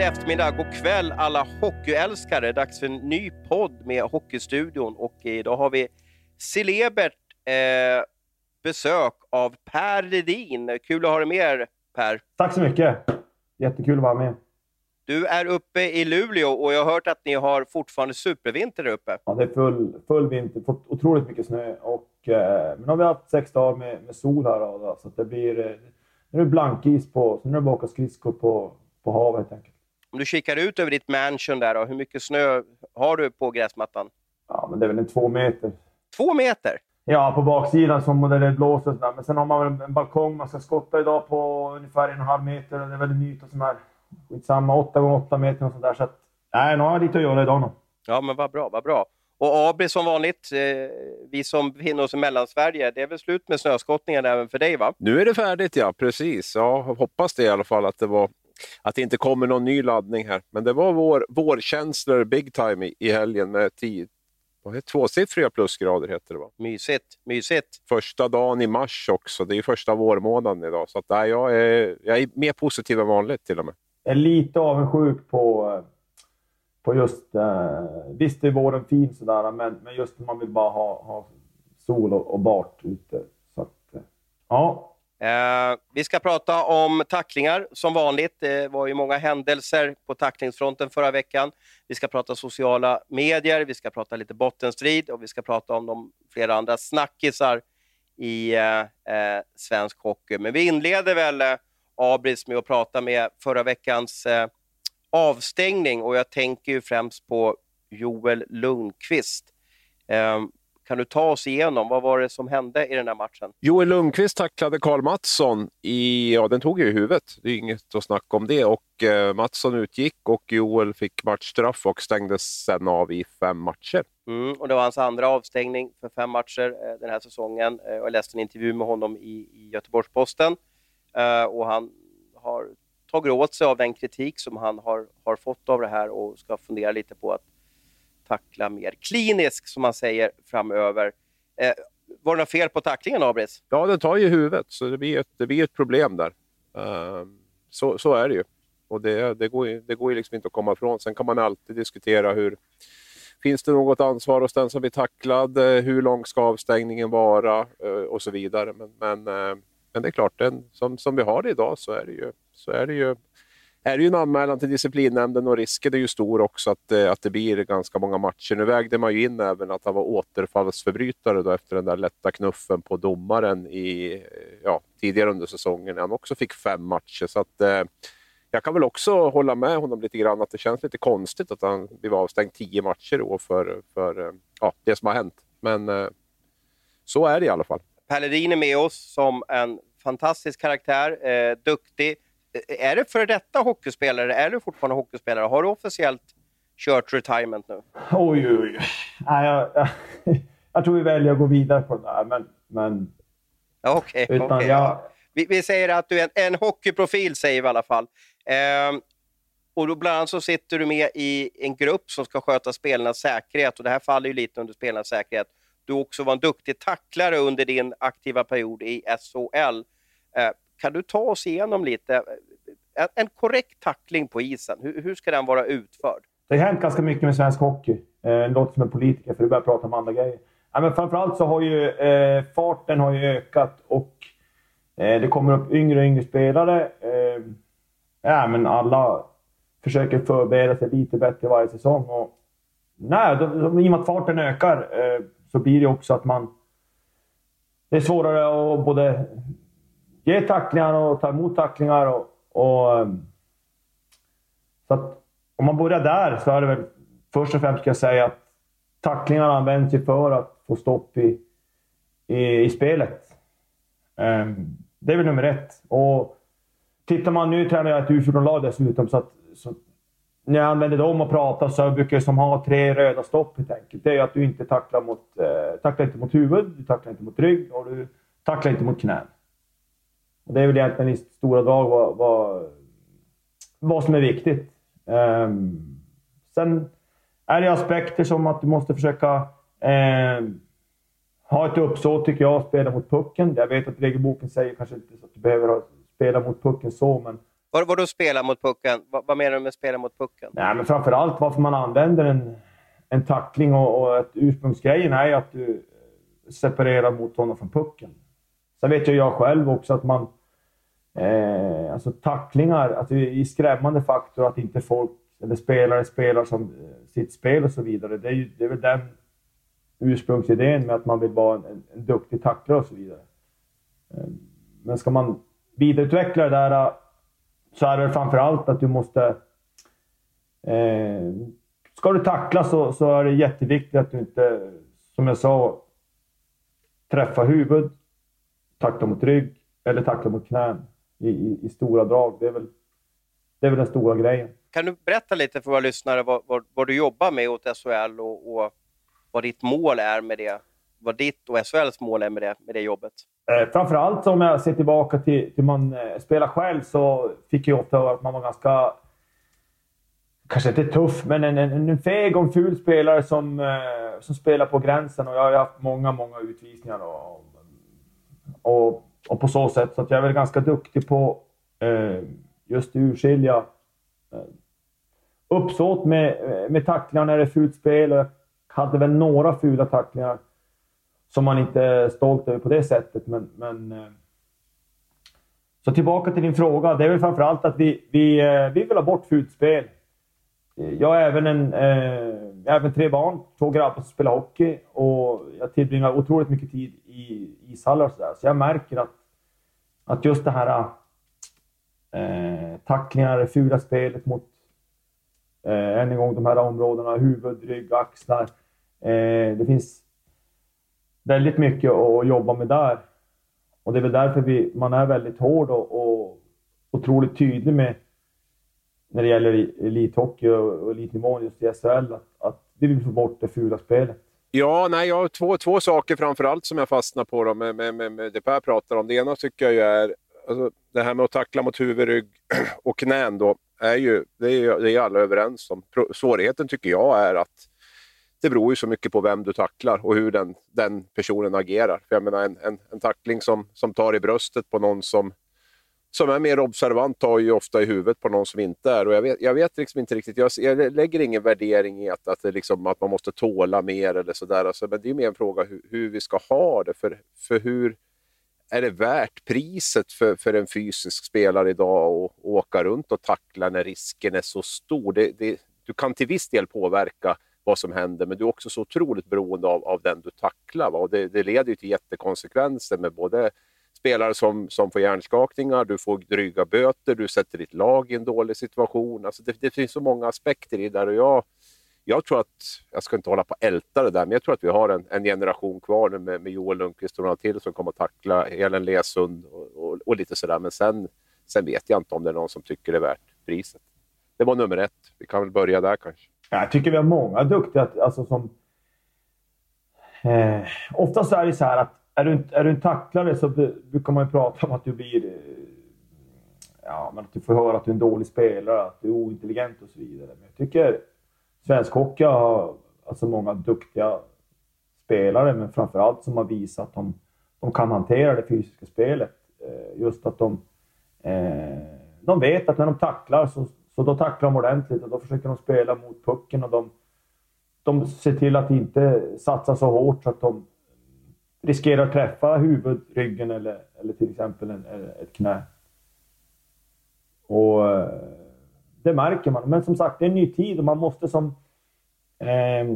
god eftermiddag, god kväll alla hockeyälskare. Dags för en ny podd med Hockeystudion och idag har vi celebert eh, besök av Per Ledin. Kul att ha dig med er, Per. Tack så mycket. Jättekul att vara med. Du är uppe i Luleå och jag har hört att ni har fortfarande supervinter där uppe. Ja, det är full, full vinter. Fått otroligt mycket snö. Och, eh, men har vi haft sex dagar med, med sol här. Då, så det blir... Eh, nu är det blankis på, så nu är det bara att åka skridskor på, på havet helt enkelt. Om du kikar ut över ditt mansion där, då, hur mycket snö har du på gräsmattan? Ja, men det är väl en två meter. Två meter? Ja, på baksidan som där det blåser. Sådär. Men sen har man väl en balkong man ska skotta idag på ungefär en och en halv meter. Det är väl en yta som är skitsamma, åtta gånger åtta meter och sådär. Så att, nej, nu har jag lite att göra idag nog. Ja, men vad bra, vad bra. Och Abri som vanligt, eh, vi som befinner oss i Mellansverige, det är väl slut med snöskottningen även för dig va? Nu är det färdigt ja, precis. Ja, hoppas det i alla fall att det var att det inte kommer någon ny laddning här. Men det var vår, vårkänslor big time i, i helgen med tio, vad heter, tvåsiffriga plusgrader. Heter det, va? Mysigt, mysigt. Första dagen i mars också. Det är första vårmånaden idag. Så att, nej, jag, är, jag är mer positiv än vanligt till och med. Jag är lite avundsjuk på, på just... Eh, visst är våren fin sådär, men, men just man vill bara ha, ha sol och, och bart ute. Så att, eh, ja, Eh, vi ska prata om tacklingar som vanligt. Det var ju många händelser på tacklingsfronten förra veckan. Vi ska prata sociala medier, vi ska prata lite bottenstrid och vi ska prata om de flera andra snackisar i eh, eh svensk hockey. Men vi inleder väl, eh, Abris, med att prata med förra veckans eh, avstängning och jag tänker ju främst på Joel Lundqvist. Ehm, kan du ta oss igenom, vad var det som hände i den här matchen? Joel Lundqvist tacklade Karl Mattsson i, ja den tog ju i huvudet, det är inget att snacka om det. Och eh, Mattsson utgick och Joel fick matchstraff och stängdes sen av i fem matcher. Mm, och det var hans andra avstängning för fem matcher eh, den här säsongen. Eh, jag läste en intervju med honom i, i Göteborgs-Posten eh, och han har tagit åt sig av den kritik som han har, har fått av det här och ska fundera lite på att tackla mer kliniskt, som man säger, framöver. Eh, var det något fel på tacklingen, Abris? Ja, den tar ju huvudet, så det blir ett, det blir ett problem där. Uh, så, så är det ju. Och det, det, går, ju, det går ju liksom inte att komma ifrån. Sen kan man alltid diskutera hur... Finns det något ansvar hos den som blir tacklad? Eh, hur lång ska avstängningen vara? Uh, och så vidare. Men, men, uh, men det är klart, den, som, som vi har det idag så är det ju, så är det ju är det ju en anmälan till disciplinnämnden och risken är ju stor också att, eh, att det blir ganska många matcher. Nu vägde man ju in även att han var återfallsförbrytare då efter den där lätta knuffen på domaren i, eh, ja, tidigare under säsongen när han också fick fem matcher. Så att, eh, jag kan väl också hålla med honom lite grann att det känns lite konstigt att han blev avstängd tio matcher då för, för eh, ja, det som har hänt. Men eh, så är det i alla fall. Pellerin är med oss som en fantastisk karaktär, eh, duktig är du före detta hockeyspelare? Är du fortfarande hockeyspelare? Har du officiellt kört retirement nu? Oj, oj, oj. Nej, jag, jag, jag tror vi väljer att gå vidare på det där, men... men Okej, okay, okay, ja. vi, vi, säger att du är en, en hockeyprofil, säger vi i alla fall. Ehm, och då bland annat så sitter du med i en grupp som ska sköta spelarnas säkerhet och det här faller ju lite under spelarnas säkerhet. Du också var en duktig tacklare under din aktiva period i SHL. Ehm, kan du ta oss igenom lite, en korrekt tackling på isen, hur, hur ska den vara utförd? Det har hänt ganska mycket med svensk hockey. Eh, låter som en politiker, för du börjar prata om andra grejer. Ja, men framförallt så har ju eh, farten har ju ökat och eh, det kommer upp yngre och yngre spelare. Eh, ja, men alla försöker förbereda sig lite bättre varje säsong. Och, nej, då, då, I och med att farten ökar eh, så blir det också att man... Det är svårare att både ge tacklingar och ta emot tacklingar. Och, och, ehm, så att om man börjar där så är det väl först och främst ska jag säga att tacklingarna används ju för att få stopp i, i, i spelet. Um, det är väl nummer ett. Och tittar man, nu tränar jag ett U14-lag dessutom, så, att, så när jag använder dem och pratar så brukar jag som ha tre röda stopp helt enkelt. Det är att du inte tacklar mot, eh, tacklar inte mot huvud, du tacklar inte mot rygg och du tacklar inte mot knän. Det är väl egentligen i stora drag vad, vad, vad som är viktigt. Um, sen är det aspekter som att du måste försöka um, ha ett uppsåt, tycker jag, att spela mot pucken. Jag vet att regelboken säger kanske inte att du behöver spela mot pucken så, men Vad, vad då spela mot pucken? Vad, vad menar du med spela mot pucken? Nej, men framför allt varför man använder en, en tackling och, och att ursprungsgrejen är att du separerar mot honom från pucken. Sen vet ju jag själv också att man... Eh, alltså tacklingar, alltså i skrämmande faktor att inte folk eller spelare spelar som eh, sitt spel och så vidare. Det är, ju, det är väl den ursprungsidén med att man vill vara en, en, en duktig tacklare och så vidare. Eh, men ska man vidareutveckla det där eh, så är det framför allt att du måste... Eh, ska du tackla så, så är det jätteviktigt att du inte, som jag sa, träffar huvud, tackla mot rygg eller tackla mot knän i, i, i, stora drag. Det är, väl, det är väl den stora grejen. Kan du berätta lite för våra lyssnare vad, vad, vad du jobbar med åt SHL och, och, vad ditt mål är med det? Vad ditt och SHLs mål är med det, med det jobbet? Eh, framförallt om jag ser tillbaka till, till man eh, spelar själv så fick jag ofta höra att man var ganska kanske inte tuff, men en, en, en feg och en ful spelare som, eh, som spelar på gränsen. Och jag har haft många, många utvisningar och, och, och på så sätt. Så att jag är väl ganska duktig på eh, just urskilja eh, uppsåt med, eh, med tacklingar när det är fult spel. Och jag hade väl några fula tacklingar som man inte är stolt över på det sättet. Men, men, eh, så tillbaka till din fråga. Det är väl framförallt att vi, vi, eh, vi vill ha bort fult spel. Jag har även, en, eh, även tre barn, två grabbar som spelar hockey och jag tillbringar otroligt mycket tid i ishallar och sådär. Så jag märker att, att just det här äh, eh, tacklingar, det fula spelet mot, eh, än en gång, de här områdena, huvud, rygg, axlar. Eh, det finns väldigt mycket att jobba med där. Och det är väl därför vi, man är väldigt hård och, och otroligt tydlig med när det gäller elithockey och elitnivån just i SHL, att, att vi vill få bort det fula spelet. Ja, nej, jag har två, två saker framför allt som jag fastnar på då, med, med, med, med det Per pratar om. Det ena tycker jag ju är alltså, det här med att tackla mot huvud, rygg och knän. Då, är ju, det, är, det är alla överens om. Svårigheten tycker jag är att det beror ju så mycket på vem du tacklar och hur den, den personen agerar. För jag menar, en, en, en tackling som, som tar i bröstet på någon som som är mer observant tar ju ofta i huvudet på någon som inte är. Och jag, vet, jag vet liksom inte riktigt, jag, jag lägger ingen värdering i att, att, det liksom, att man måste tåla mer eller sådär. Alltså, men det är mer en fråga hur, hur, vi ska ha det. För, för hur är det värt priset för, för en fysisk spelare idag att åka runt och tackla när risken är så stor? Det, det, du kan till viss del påverka vad som händer, men du är också så otroligt beroende av, av den du tacklar. Va? Och det, det leder ju till jättekonsekvenser med både spelare som, som får hjärnskakningar, du får dryga böter, du sätter ditt lag i en dålig situation. Alltså det, det finns så många aspekter i det där och jag, jag tror att, jag ska inte hålla på och älta det där, men jag tror att vi har en, en generation kvar nu med, med Joel Lundqvist och några till som kommer att tackla Helen Lesund och, och, och, lite sådär. Men sen, sen vet jag inte om det är någon som tycker det är värt priset. Det var nummer ett. Vi kan väl börja där kanske. Jag tycker vi har många duktiga alltså som... Eh, oftast är det så här att är du, är du en tacklare så brukar man ju prata om att du blir... Eh, ja, men att du får höra att du är en dålig spelare, att du är ointelligent och så vidare. Men jag tycker svensk hockey har alltså många duktiga spelare, men framförallt som har visat att de, de kan hantera det fysiska spelet. Eh, just att de, eh, de vet att när de tacklar så, så då tacklar de ordentligt och då försöker de spela mot pucken och de, de ser till att inte satsa så hårt så att de riskerar att träffa huvud, ryggen eller, eller till exempel en, ett knä. Och eh, det märker man. Men som sagt, det är en ny tid och man måste som eh,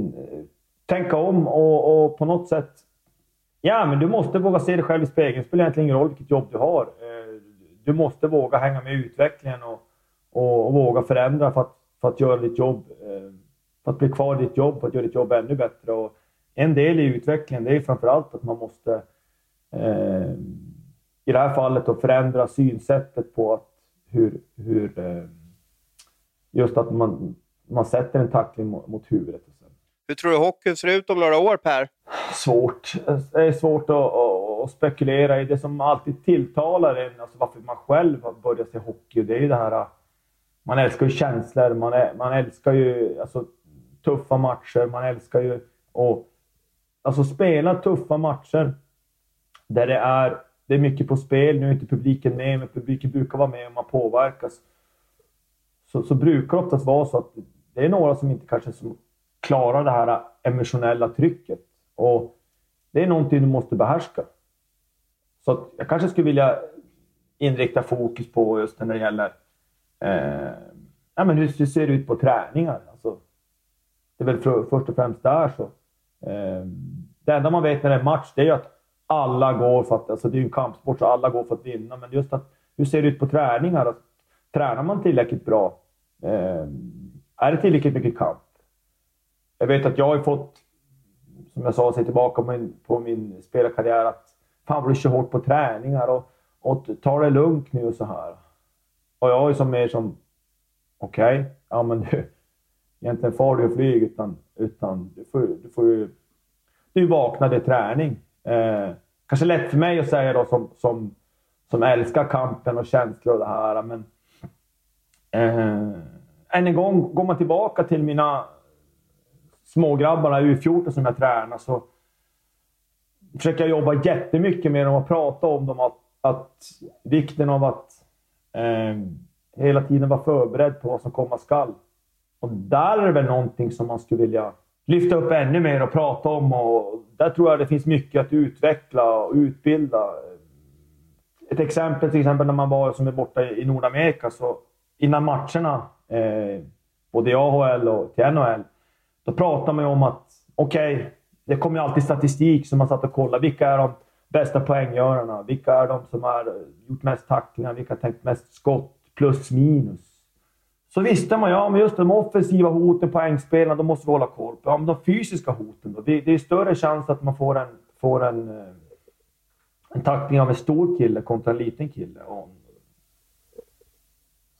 tänka om och, och, på något sätt... Ja, men du måste våga se dig själv i spegeln. Det spelar egentligen ingen roll vilket jobb du har. Eh, du måste våga hänga med i utvecklingen och, och, och, våga förändra för att, för att göra ditt jobb. Eh, för att bli kvar i ditt jobb, för att göra ditt jobb ännu bättre. Och, en del i utvecklingen det är framförallt att man måste eh, i det här fallet då förändra synsättet på att hur, hur eh, just att man, man sätter en tackling mot, mot huvudet. Hur tror du hockeyn ser ut om några år, Per? Svårt. Det är svårt att, att, att spekulera i. Det som alltid tilltalar en, alltså varför man själv börjat se hockey, det är ju det här... Man älskar ju känslor, man, är, man älskar ju alltså, tuffa matcher, man älskar ju att Alltså spela tuffa matcher där det är det är mycket på spel. Nu är inte publiken med, men publiken brukar vara med och man påverkas. Så, så brukar det oftast vara så att det är några som inte kanske som klarar det här emotionella trycket. Och det är någonting du måste behärska. Så jag kanske skulle vilja inrikta fokus på just när det gäller eh, ja, men hur, hur ser det ut på träningar. Alltså, det är väl för, först och främst där så. Ehm, det enda man vet när det är match det är ju att alla går för att, alltså det är ju en kampsport så alla går för att vinna. Men just att, hur ser det ut på träningar? Att, tränar man tillräckligt bra? Eh, är det tillräckligt mycket kamp? Jag vet att jag har fått, som jag sa, se tillbaka på min, på min spelarkarriär att fan vad du kör hårt på träningar och, och ta det lugnt nu och så här. Och jag är som mer som, okej, okay, ja men du, egentligen far du och flyg utan, utan du får, du får ju, du vaknade träning. Eh, kanske lätt för mig att säga då som, som, som älskar kampen och känslor och det här, men eh, än en gång, går man tillbaka till mina smågrabbarna U14 som jag tränar så försöker jag jobba jättemycket med dem och prata om dem. Att, att vikten av att eh, hela tiden vara förberedd på vad som komma skall. Och där är det väl någonting som man skulle vilja lyfta upp ännu mer och prata om. Och där tror jag det finns mycket att utveckla och utbilda. Ett exempel till exempel när man var som är borta i Nordamerika. Så innan matcherna, eh, både i AHL och till NHL, då pratade man ju om att okej, okay, det kommer ju alltid statistik som man satt och kollade. Vilka är de bästa poänggörarna? Vilka är de som har gjort mest tacklingar? Vilka har tänkt mest skott? Plus minus. Så visste man ja, men just de offensiva hoten, poängspelarna, de måste vi hålla koll på. Ja, men de fysiska hoten då? Det, det är större chans att man får en, får en, eh, en tackling av en stor kille kontra en liten kille.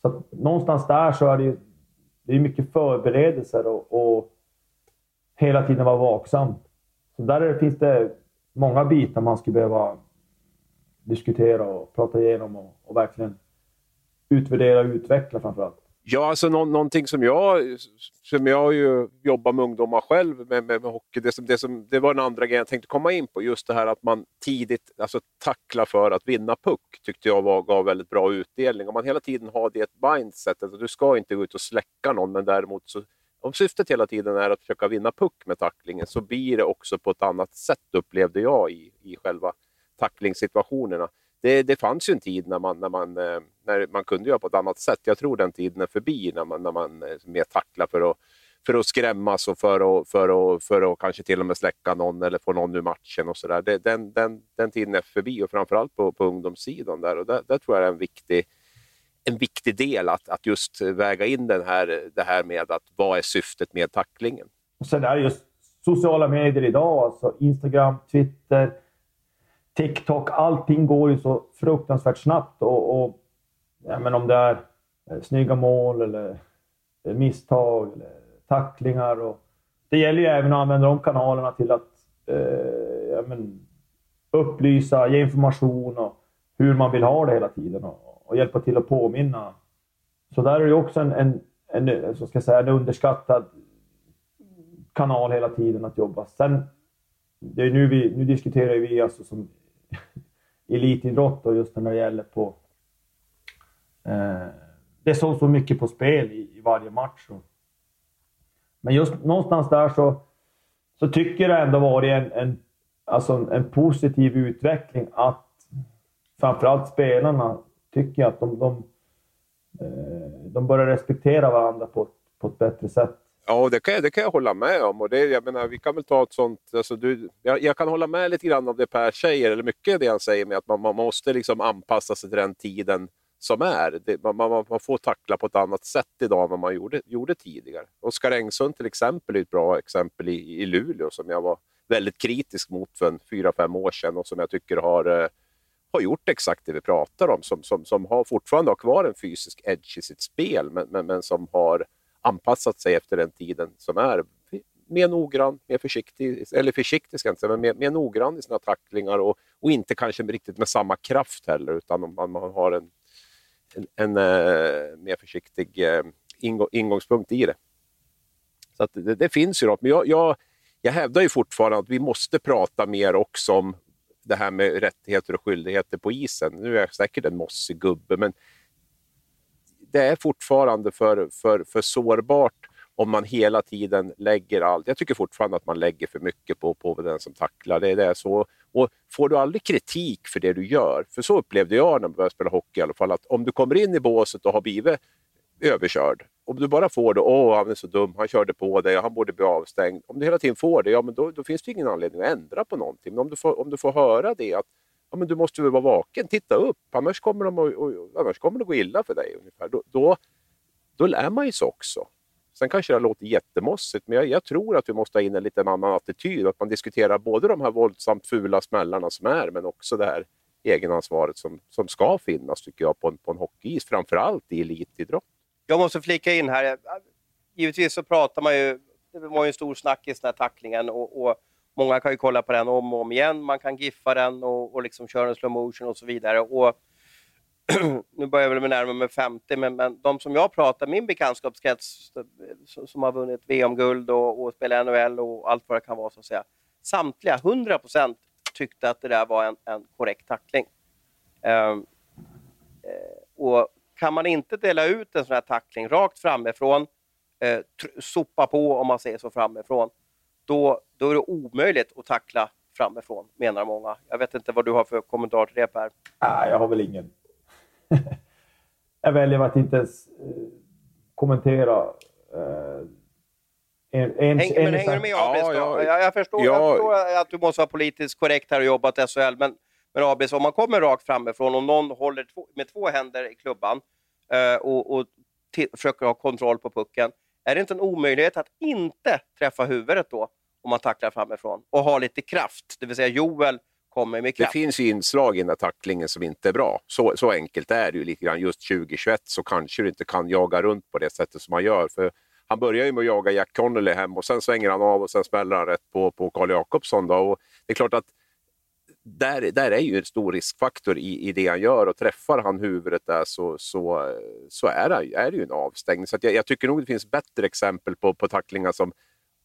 Så att någonstans där så är det ju det är mycket förberedelser och, och hela tiden vara vaksam. Så där finns det många bitar man skulle behöva diskutera och prata igenom och, och verkligen utvärdera och utveckla framförallt. Ja, alltså nå någonting som jag, som jag ju jobbar med ungdomar själv med, med, med hockey, det, som, det, som, det var en andra grej jag tänkte komma in på. Just det här att man tidigt alltså, tacklar för att vinna puck, tyckte jag var, gav väldigt bra utdelning. Om man hela tiden har det mindsetet, alltså, du ska inte gå ut och släcka någon, men däremot så om syftet hela tiden är att försöka vinna puck med tacklingen så blir det också på ett annat sätt upplevde jag i, i själva tacklingssituationerna. Det, det fanns ju en tid när man, när, man, eh, när man kunde göra på ett annat sätt. Jag tror den tiden är förbi när man, när man eh, mer tacklar för att, för att skrämmas och för att, för, att, för att kanske till och med släcka någon eller få någon ur matchen. och så där. Den, den, den tiden är förbi och framförallt på, på ungdomssidan. Där, och där, där tror jag det är en viktig en viktig del att, att just väga in den här, det här med att vad är syftet med tacklingen. Och sen är det just sociala medier idag, alltså Instagram, Twitter, TikTok. Allting går ju så fruktansvärt snabbt. Och, och ja, men om det är eh, snygga mål eller eh, misstag eller tacklingar. Och, det gäller ju även att använda de kanalerna till att eh, ja, men, upplysa, ge information och hur man vill ha det hela tiden. Och, och hjälpa till att påminna. Så där är det också en, en, en, eh, så ska jag säga, en underskattad kanal hela tiden att jobba. Sen, det är nu, vi, nu diskuterar vi alltså som elitidrott och just när det gäller på... Eh, det står så mycket på spel i, i varje match. Och, men just någonstans där så, så tycker jag det ändå varit en, en, alltså en, en positiv utveckling att framförallt spelarna tycker jag att de, de, eh, de börjar respektera varandra på, på ett bättre sätt. Ja, det kan, jag, det kan jag hålla med om. Och det, jag menar, vi kan väl ta ett sånt... Alltså du, jag, jag, kan hålla med lite grann om det Per säger, eller mycket av det han säger med att man, man måste liksom anpassa sig till den tiden som är. Det, man, man, man, får tackla på ett annat sätt idag än vad man gjorde, gjorde tidigare. Oskar Engsund till exempel är ett bra exempel i, i Luleå som jag var väldigt kritisk mot för en fyra, fem år sedan och som jag tycker har eh, har gjort exakt det vi pratar om, som, som, som har fortfarande har kvar en fysisk edge i sitt spel, men, men, men som har anpassat sig efter den tiden som är. Mer noggrann, mer försiktig, eller försiktig ska jag inte säga, men mer, mer noggrann i sina tacklingar och, och inte kanske riktigt med samma kraft heller, utan man, man har en, en, en uh, mer försiktig eh, uh, ingång, ingångspunkt i det. Så det, det, finns ju något, men jag, jag, jag hävdar ju fortfarande att vi måste prata mer också om det här med rättigheter och skyldigheter på isen. Nu är jag säkert en mossig gubbe, men det är fortfarande för, för, för sårbart om man hela tiden lägger allt. Jag tycker fortfarande att man lägger för mycket på, på den som tacklar. Det är det så. Och får du aldrig kritik för det du gör, för så upplevde jag när jag började spela hockey i alla fall, att om du kommer in i båset och har blivit överkörd, om du bara får det, åh han är så dum, han körde på dig, han borde bli avstängd. Om du hela tiden får det, ja men då, då finns det ingen anledning att ändra på någonting. Men om du får, om du får höra det, att ja, men du måste väl vara vaken, titta upp, annars kommer, de, och, och, annars kommer det gå illa för dig. Ungefär. Då, då, då lär man ju sig också. Sen kanske det låter jättemossigt, men jag, jag, tror att vi måste ha in en lite annan attityd. Att man diskuterar både de här våldsamt fula smällarna som är, men också det här egenansvaret som, som ska finnas tycker jag på en, på en hockeyis, framförallt i elitidrott. Jag måste flika in här. Givetvis så pratar man ju, det var ju en stor snackis den här tacklingen och, och många kan ju kolla på den om och om igen. Man kan giffa den och, och liksom köra en slow motion och så vidare. Och nu börjar jag väl närma mig 50, men, men de som jag pratar, min bekantskapskrets som har vunnit VM-guld och, och spelar NHL och allt vad det kan vara, så att säga. Samtliga, 100 procent, tyckte att det där var en, en korrekt tackling. Um, och kan man inte dela ut en sån här tackling rakt framifrån, eh, sopa på om man säger så framifrån, då, då är det omöjligt att tackla framifrån, menar många. Jag vet inte vad du har för kommentar till det Per? Nej, jag har väl ingen. jag väljer att inte ens eh, kommentera eh, en, en, Häng, en, men hänger du med Abis? Ja, ja, jag, jag, förstår, ja, jag förstår att du måste vara politiskt korrekt här och jobbat i SHL, men, men Abis, om man kommer rakt framifrån och någon håller två, med två händer i klubban eh, och, och försöker ha kontroll på pucken, är det inte en omöjlighet att inte träffa huvudet då, om man tacklar framifrån, och ha lite kraft? Det vill säga Joel kommer med kraft. Det finns ju inslag i den här tacklingen som inte är bra. Så, så enkelt är det ju lite grann. Just 2021 så kanske du inte kan jaga runt på det sättet som man gör. För han börjar ju med att jaga Jack Connolly hem och sen svänger han av och sen smäller han rätt på, på Carl Jakobsson. Då. Och det är klart att där, där är ju en stor riskfaktor i, i det han gör och träffar han huvudet där så, så, så är, det, är det ju en avstängning. Så jag, jag, tycker nog det finns bättre exempel på, på tacklingar som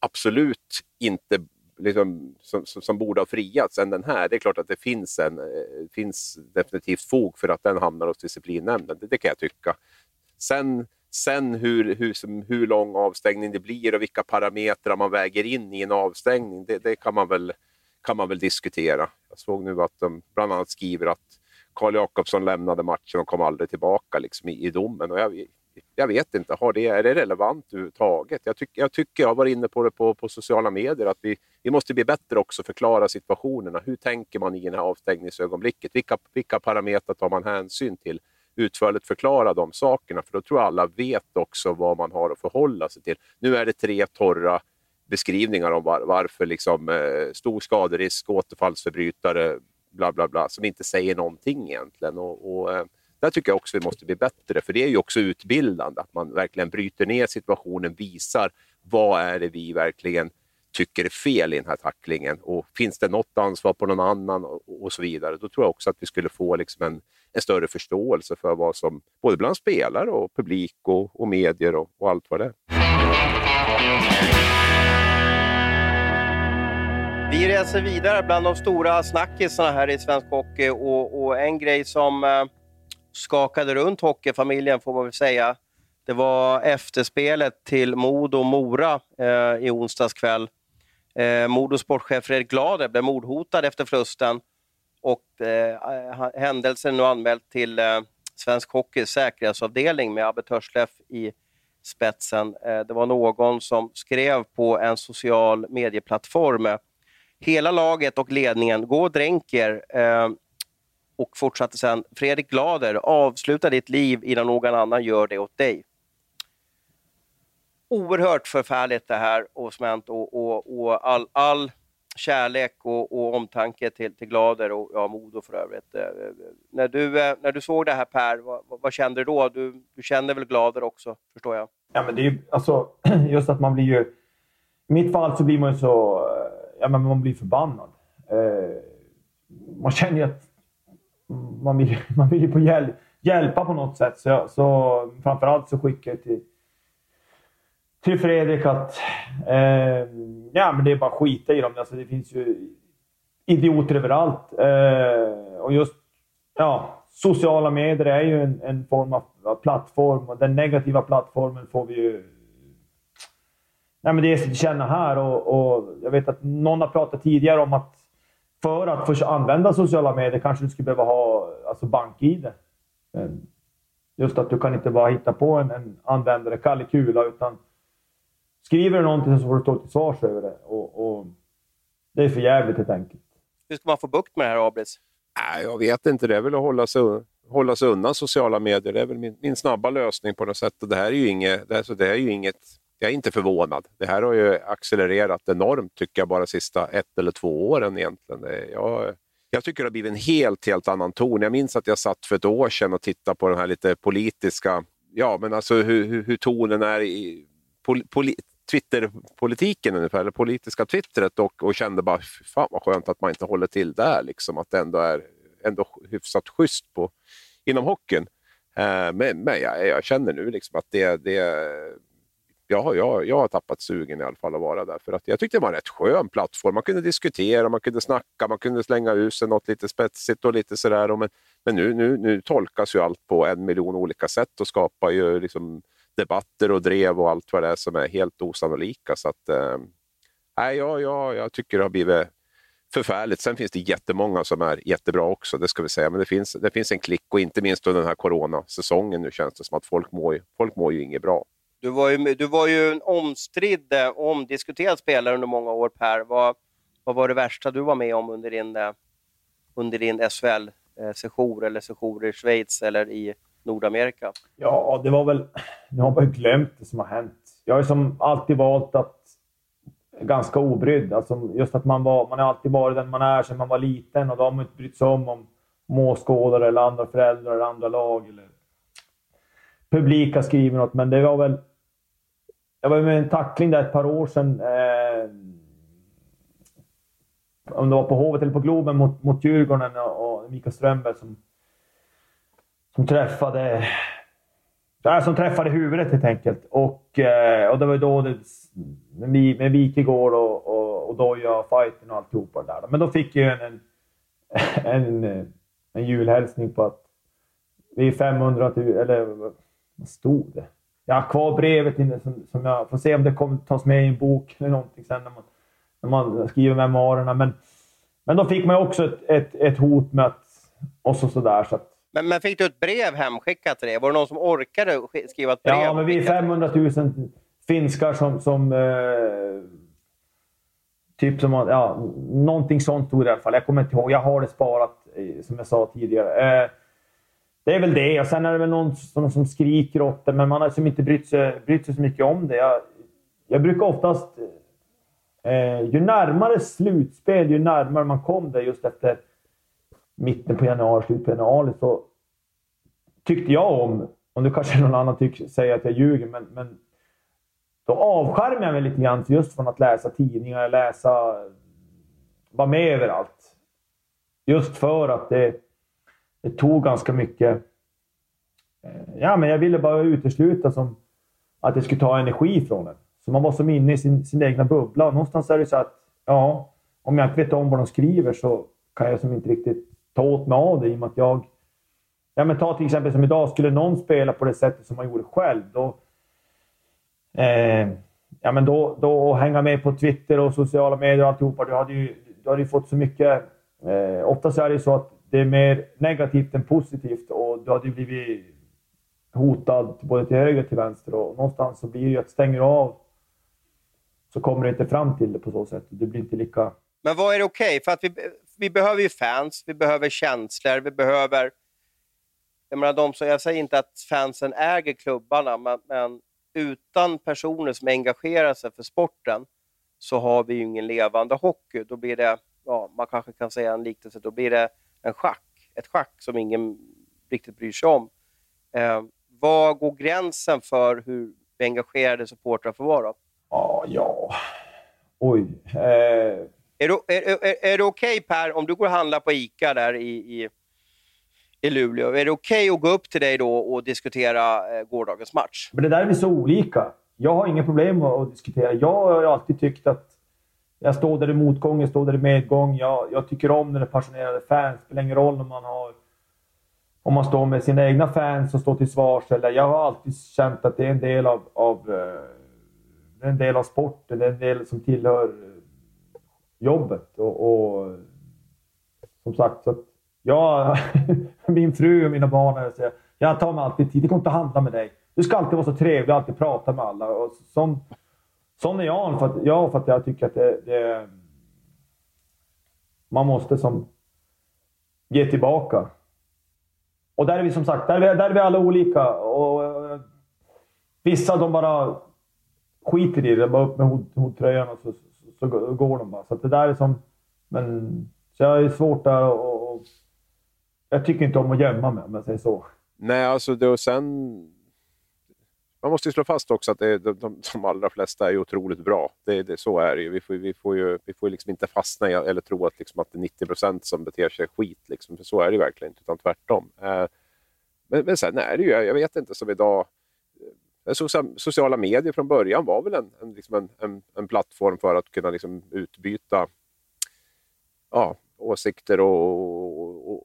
absolut inte liksom, som, som, borde ha friats än den här. Det är klart att det finns, en, eh, finns definitivt fog för att den hamnar hos disciplinnämnden. Det, det kan jag tycka. Sen, sen hur, hur, som, hur lång avstängning det blir och vilka parametrar man väger in i en avstängning, det, det kan man väl kan man väl diskutera. Jag såg nu att de bland annat skriver att Karl Jakobsson lämnade matchen och kom aldrig tillbaka liksom, i, i domen. Och jag, jag vet inte, har det, är det relevant överhuvudtaget? Jag, tyck, jag tycker, jag har varit inne på det på, på sociala medier, att vi, vi måste bli bättre också förklara situationerna. Hur tänker man i det här avstängningsögonblicket? Vilka, vilka parametrar tar man hänsyn till? Utförligt förklara de sakerna, för då tror jag alla vet också vad man har att förhålla sig till. Nu är det tre torra beskrivningar om var, varför liksom, eh, stor skaderisk, återfallsförbrytare, bla bla bla, som inte säger någonting egentligen. Och, och eh, där tycker jag också vi måste bli bättre, för det är ju också utbildande, att man verkligen bryter ner situationen, visar vad är det vi verkligen tycker är fel i den här tacklingen och finns det något ansvar på någon annan och, och så vidare. Då tror jag också att vi skulle få liksom en, en större förståelse för vad som, både bland spelare och publik och, och medier och, och allt vad det är. Vi reser vidare bland de stora snackisarna här i svensk hockey och, och en grej som eh, skakade runt hockeyfamiljen får man väl säga, det var efterspelet till Modo-Mora eh, i onsdags kväll. Eh, Modos sportchef Fredrik Glader blev mordhotad efter förlusten och eh, händelsen nu anmäld till eh, Svensk Hockeys säkerhetsavdelning med Abbe Törsleff i spetsen. Eh, det var någon som skrev på en social medieplattform eh, hela laget och ledningen, gå och dränk er. Eh, och fortsatte sen, Fredrik Glader, avsluta ditt liv innan någon annan gör det åt dig. Oerhört förfärligt det här och smänt och, och, och all, all kärlek och, och, omtanke till, till Glader och ja, Modo för övrigt. Eh, eh när, du, eh, när du såg det här Per, vad, vad kände du då? Du, du känner väl Glader också, förstår jag? Ja, men det är ju alltså, just att man blir ju... I mitt fall så blir man ju så eh, ja, men man blir förbannad. Eh, man känner ju att man vill, man vill ju på hjäl hjälpa på något sätt. Så, så framförallt så skickar jag till, till Fredrik att eh, ja, men det är bara att skita i dem. Alltså, det finns ju idioter överallt. Eh, och just ja, sociala medier är ju en, en form av plattform och den negativa plattformen får vi ju Nej, men det är så att känna här och, och, jag vet att någon har pratat tidigare om att för att få använda sociala medier kanske du skulle behöva ha alltså bank-id. Just att du kan inte bara hitta på en, en användare, Kalle Kula, utan skriver du någonting så får du stå till svars över det. Och, och det är för jävligt helt enkelt. Hur ska man få bukt med det här, Abris? Nej, jag vet inte. Det är väl att hålla sig, hålla sig undan sociala medier. Det är väl min, min snabba lösning på något sätt. Och det här är ju inget, det, alltså, det är ju inget jag är inte förvånad. Det här har ju accelererat enormt, tycker jag, bara de sista ett eller två åren egentligen. Jag, jag tycker det har blivit en helt, helt annan ton. Jag minns att jag satt för ett år sedan och tittade på den här lite politiska, ja men alltså hur, hur, hur tonen är i pol, poli, Twitterpolitiken ungefär, eller politiska twittret och, och kände bara, fan vad skönt att man inte håller till där, liksom, att det ändå är ändå hyfsat schysst på, inom hockeyn. Eh, men, men jag, jag, känner nu liksom att det, det jag, jag, jag har tappat sugen i alla fall att vara där. För att jag tyckte det var en rätt skön plattform. Man kunde diskutera, man kunde snacka, man kunde slänga ut sig något lite spetsigt och lite sådär. Men, men nu, nu, nu tolkas ju allt på en miljon olika sätt och skapar ju liksom debatter och drev och allt vad det är som är helt osannolika. Så att, eh, jag, jag, jag tycker det har blivit förfärligt. Sen finns det jättemånga som är jättebra också, det ska vi säga. Men det finns, det finns en klick och inte minst under den här coronasäsongen nu känns det som att folk mår, folk mår ju inget bra. Du var ju, du var ju en omstridd, eh, omdiskuterad spelare under många år Per. Vad, vad var det värsta du var med om under din, eh, under din SHL-sejour eh, eller sejour i Schweiz eller i Nordamerika? Ja, det var väl... Nu har man ju glömt det som har hänt. Jag har som alltid valt att ganska obrydd. Alltså just att man, var, man har alltid varit den man är sedan man var liten och då har man inte brytt sig om om måskådare eller andra föräldrar eller andra lag eller publik har skrivit något. Men det var väl jag var med en tackling där ett par år sedan. Eh, om det var på Hovet eller på Globen mot, mot Djurgården och, och Mikael Strömberg som, som träffade Ja, som träffade huvudet helt enkelt. Och, eh, och det var då det, med, med Wikegård och, och, och Doja, fighten och alltihopa där. Men då fick jag en, en, en, en julhälsning på att vi är 500 000, eller vad stod det? Jag har kvar brevet inne som, som jag får se om det kommer tas med i en bok eller någonting sen när man, när man skriver memoarerna. Men, men då fick man också ett, ett, ett hot med att... Och så, sådär. Så att, men, men fick du ett brev hemskickat till dig? Var det någon som orkade skriva ett brev? Ja, men vi är 500 000 finskar som... som eh, typ som... Ja, någonting sånt stod det i alla fall. Jag kommer inte ihåg. Jag har det sparat, eh, som jag sa tidigare. Eh, det är väl det. Och sen är det väl någon som, som skriker åt det, men man har liksom inte brytt sig, brytt sig så mycket om det. Jag, jag brukar oftast... Eh, ju närmare slutspel, ju närmare man kom det just efter mitten på januari, slutet på januari, så tyckte jag om, och nu kanske någon annan tycker, säger att jag ljuger, men, men då avskärmade jag mig lite grann just från att läsa tidningar, läsa, vara med överallt. Just för att det det tog ganska mycket... Eh, ja, men jag ville bara utesluta som att det skulle ta energi från en. Så man var som inne i sin, sin egna bubbla. Och någonstans är det så att, ja, om jag inte vet om vad de skriver så kan jag som inte riktigt ta åt mig av det i och med att jag... Ja, men ta till exempel som idag, skulle någon spela på det sättet som man gjorde själv, då... Eh, ja, men då, då hänga med på Twitter och sociala medier och alltihopa. Du hade ju, du hade ju fått så mycket... Eh, oftast är det så att det är mer negativt än positivt och du hade blivit hotad både till höger och till vänster och någonstans så blir det ju att stänger du av så kommer du inte fram till det på så sätt. Det blir inte lika... Men vad är det okej? Okay? För att vi, vi behöver ju fans, vi behöver känslor, vi behöver... Jag menar, de som, jag säger inte att fansen äger klubbarna, men, men utan personer som engagerar sig för sporten så har vi ju ingen levande hockey. Då blir det, ja, man kanske kan säga en liknelse, då blir det en schack. Ett schack som ingen riktigt bryr sig om. Eh, var går gränsen för hur engagerade supportrar får vara? Ah, ja, oj. Eh... Är det, är, är, är det okej okay, Per, om du går och handlar på ICA där i, i, i Luleå, är det okej okay att gå upp till dig då och diskutera eh, gårdagens match? Men det där är så olika. Jag har inga problem att diskutera. Jag har alltid tyckt att jag står där i motgång, jag står där i medgång. Jag, jag tycker om när det är passionerade fans. Det spelar ingen roll om man har om man står med sina egna fans och står till svars. Eller, jag har alltid känt att det är en del av, av, eh, en del av sporten, det är en del som tillhör eh, jobbet. Och, och som sagt, så jag, min fru och mina barn säger jag tar mig alltid tid. Det går inte att handla med dig. Du ska alltid vara så trevlig och alltid prata med alla. Och sån, sån är jag för, att, jag för att jag tycker att det, det man måste som ge tillbaka. Och där är vi som sagt, där är vi, där är vi alla olika. Och, uh, vissa de bara skiter i det, bara upp med hottröjan och så, så, så, går de bara. Så det där är som... Men, så jag är svårt där och, och jag tycker inte om att gömma mig om jag säger så. Nej, alltså då sen... Man måste ju slå fast också att det, de, de, de allra flesta är otroligt bra. Det, det, så är det ju. Vi får, vi får ju vi får liksom inte fastna i eller tro att, liksom, att det är 90 procent som beter sig skit. Liksom. För så är det ju verkligen inte, utan tvärtom. Eh, men, men sen är det ju, jag vet inte, som idag... Eh, sociala medier från början var väl en, en, liksom en, en, en plattform för att kunna liksom utbyta ja, åsikter och,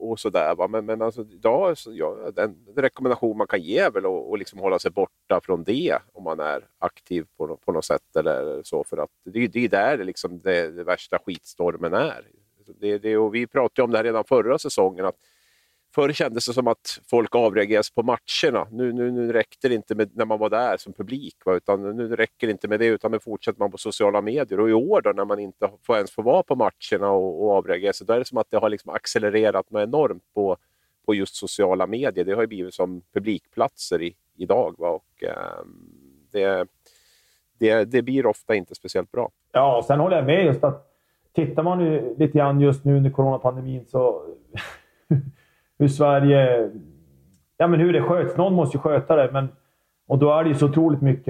och, och sådär. Men, men alltså, idag, ja, den, rekommendation man kan ge är väl att, att liksom hålla sig borta från det om man är aktiv på, på något sätt. Eller så, för att det, det är där det, liksom det, det värsta skitstormen är. Det, det, och vi pratade om det här redan förra säsongen. att Förr kändes det som att folk avreagerades på matcherna. Nu, nu, nu räckte det inte med när man var där som publik, va? utan nu räcker det inte med det, utan nu fortsätter man på sociala medier. Och i år då, när man inte får ens får vara på matcherna och, och avreagera, sig, då är det som att det har liksom accelererat något enormt på, på just sociala medier. Det har ju blivit som publikplatser i, idag. Va? Och, eh, det, det, det blir ofta inte speciellt bra. Ja, och sen håller jag med just att tittar man ju lite grann just nu under coronapandemin så hur Sverige... Ja, men hur det sköts. Någon måste ju sköta det. Men, och då är det ju så otroligt mycket...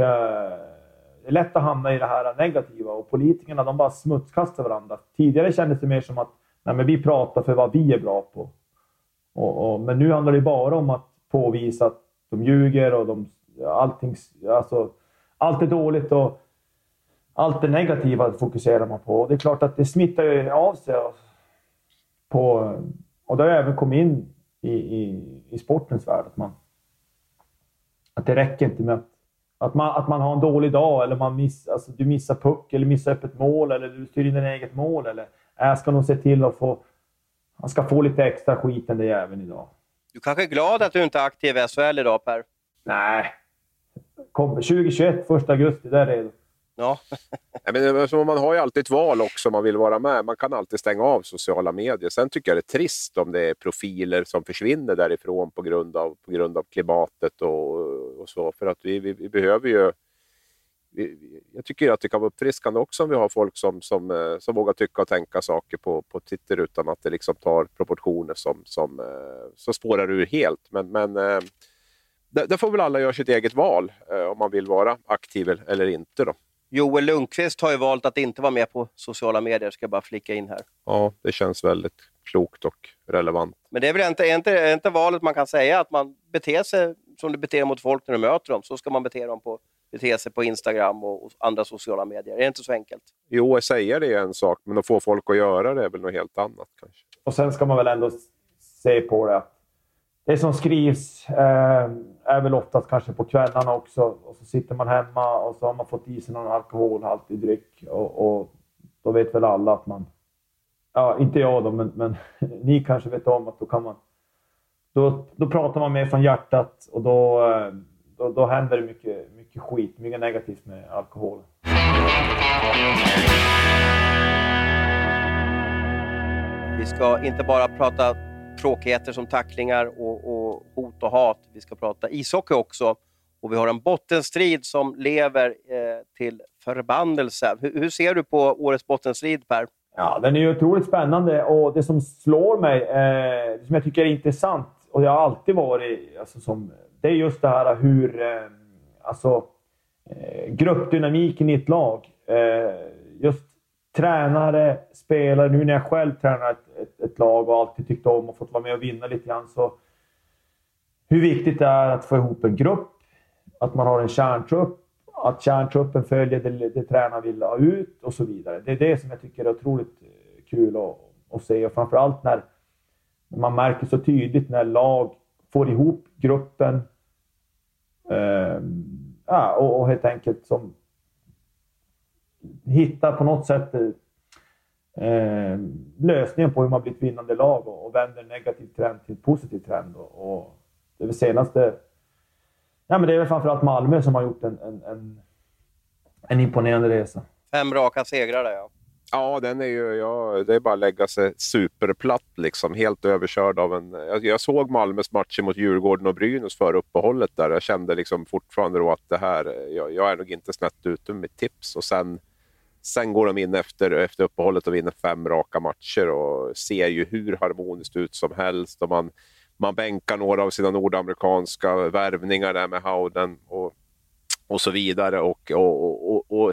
Det är lätt att hamna i det här negativa och politikerna de bara smutskastar varandra. Tidigare kändes det mer som att nej, men vi pratar för vad vi är bra på. Och, och, men nu handlar det bara om att påvisa att de ljuger och de, allting, alltså, allt är dåligt och allt det negativa fokuserar man på. Och det är klart att det smittar ju av sig. På, och det har även kommit in i, i, i sportens värld. Att, man, att det räcker inte med att, att, man, att man har en dålig dag eller man miss, alltså du missar puck eller missar öppet mål eller du styr in en eget mål. Eller jag ska nog se till att få... Han ska få lite extra skit den där jäveln idag. Du kanske är glad att du inte är aktiv i SHL idag, Per? Nej. Kom, 2021, 1 augusti, där är redo. Ja. men, så man har ju alltid ett val också om man vill vara med. Man kan alltid stänga av sociala medier. Sen tycker jag det är trist om det är profiler som försvinner därifrån på grund av, på grund av klimatet och, och så. För att vi, vi, vi behöver ju... Vi, jag tycker att det kan vara uppfriskande också om vi har folk som, som, eh, som vågar tycka och tänka saker på, på Twitter utan att det liksom tar proportioner som, som, eh, som spårar ur helt. Men, men där, får väl alla göra sitt eget val om man vill vara aktiv eller inte. Då. Joel Lundqvist har ju valt att inte vara med på sociala medier, ska jag bara flika in här. Ja, det känns väldigt klokt och relevant. Men det är väl inte, är inte, är inte valet man kan säga, att man beter sig som du beter dig mot folk när du möter dem, så ska man bete, dem på, bete sig på Instagram och andra sociala medier. Är det inte så enkelt? Jo, att säga det är en sak, men att få folk att göra det är väl något helt annat kanske. Och sen ska man väl ändå se på det det som skrivs eh, är väl oftast kanske på kvällarna också. Och så sitter man hemma och så har man fått i sig någon alkoholhaltig dryck. Och, och då vet väl alla att man... Ja, inte jag då, men, men ni kanske vet om att då kan man... Då, då pratar man mer från hjärtat och då, eh, då, då händer det mycket, mycket skit, mycket negativt med alkohol. Vi ska inte bara prata tråkigheter som tacklingar och, och, hot och hat. Vi ska prata ishockey också. Och vi har en bottenstrid som lever eh, till förbannelse. Hur, hur, ser du på årets bottenstrid, Per? Ja, den är ju otroligt spännande och det som slår mig, eh, som jag tycker är intressant, och det har alltid varit, alltså, som, det är just det här hur eh, alltså, eh, gruppdynamiken i ett lag. Eh, just tränare, spelare, nu när jag själv tränar ett, ett, ett, lag och alltid tyckt om och fått vara med och vinna lite grann, så hur viktigt det är att få ihop en grupp, att man har en kärntrupp, att kärntruppen följer det, det tränaren vill ha ut och så vidare. Det är det som jag tycker är otroligt eh, kul att, att se och framförallt när man märker så tydligt när lag får ihop gruppen eh, ja, och, och, helt enkelt som Hitta på något sätt eh, lösningen på hur man blir ett vinnande lag och, och vänder en negativ trend till en positiv trend. Och, och det är väl senaste... Ja, men det är väl framförallt Malmö som har gjort en, en, en, en imponerande resa. Fem raka segrar där, ja. Ja, den är ju, ja, det är bara att lägga sig superplatt, liksom, helt överkörd av en... Jag, jag såg Malmös matcher mot Djurgården och Brynäs före uppehållet. där. Jag kände liksom fortfarande då att det här, jag, jag är nog inte snett ute med mitt tips. Och sen, sen går de in efter, efter uppehållet och vinner fem raka matcher och ser ju hur harmoniskt ut som helst. Och man, man bänkar några av sina nordamerikanska värvningar där med Howden och, och så vidare. och, och, och, och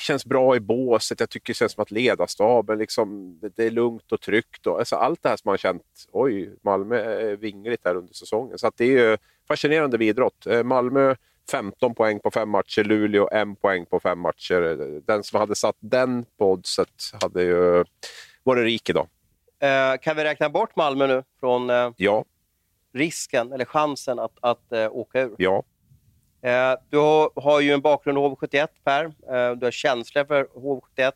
känns bra i båset. Jag tycker det känns som att ledarstaben, liksom, det är lugnt och tryggt. Och, alltså, allt det här som man känt, oj, Malmö är vingligt här under säsongen. Så det är ju fascinerande idrott. Eh, Malmö 15 poäng på fem matcher, Luleå 1 poäng på fem matcher. Den som hade satt den på oddset hade ju varit rik idag. Eh, kan vi räkna bort Malmö nu från eh, ja. risken, eller chansen att, att eh, åka ur? Ja, Eh, du har, ju en bakgrund i HV71, Per. Eh, du har känslor för HV71. Jag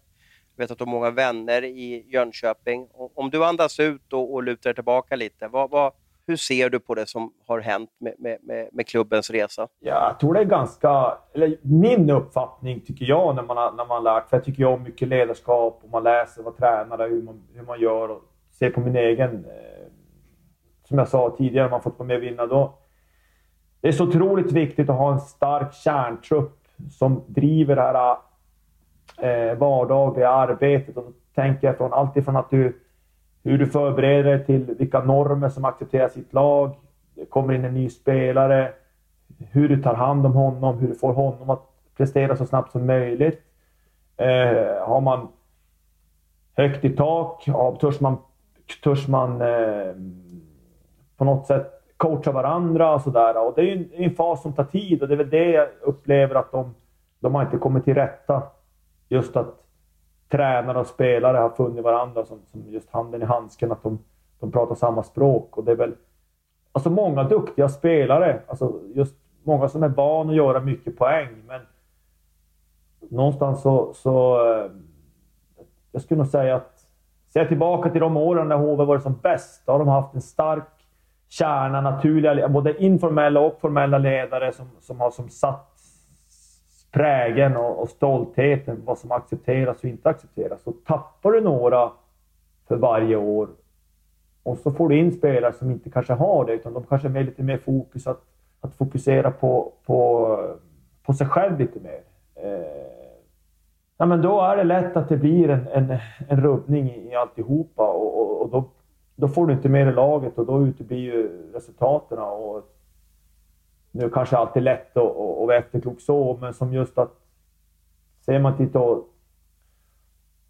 vet att du har många vänner i Jönköping. Om du andas ut och, och lutar tillbaka lite, vad, vad, hur ser du på det som har hänt med, med, med, klubbens resa? Ja, jag tror det är ganska... Eller min uppfattning, tycker jag, när man har, när man har lärt... För jag tycker om mycket ledarskap och man läser vad tränare, hur man, hur man gör och ser på min egen... Eh, som jag sa tidigare, man fått vara med och vinna. Då, det är så otroligt viktigt att ha en stark kärntrupp som driver det här eh, vardagliga arbetet. Och då tänker jag från allt ifrån att du, hur du förbereder dig till vilka normer som accepteras i ett lag. Det kommer in en ny spelare. Hur du tar hand om honom, hur du får honom att prestera så snabbt som möjligt. Eh, har man högt i tak? Törs man, törs man eh, på något sätt coacha varandra och sådär. Och det är ju en, en, fas som tar tid och det är väl det jag upplever att de, de har inte kommit till rätta. Just att tränare och spelare har funnit varandra som, som just handen i handsken, att de, de pratar samma språk. Och det är väl alltså många duktiga spelare, alltså just många som är van att göra mycket poäng, men någonstans så, så eh, jag skulle nog säga att ser jag tillbaka till de åren när HV var som bäst, då har de haft en stark kärna, naturliga, både informella och formella ledare som, som har som satt prägen och, och stoltheten, vad som accepteras och inte accepteras. Så tappar du några för varje år och så får du in spelare som inte kanske har det, utan de kanske är lite mer fokus att, att fokusera på, på, på sig själv lite mer. Eh, ja, men då är det lätt att det blir en, en, en rubbning i, i alltihopa och, och, och då då får du inte med dig laget och då uteblir ju resultaten. Och nu kanske alltid lätt att, att vara efterklok så, men som just att ser man till då,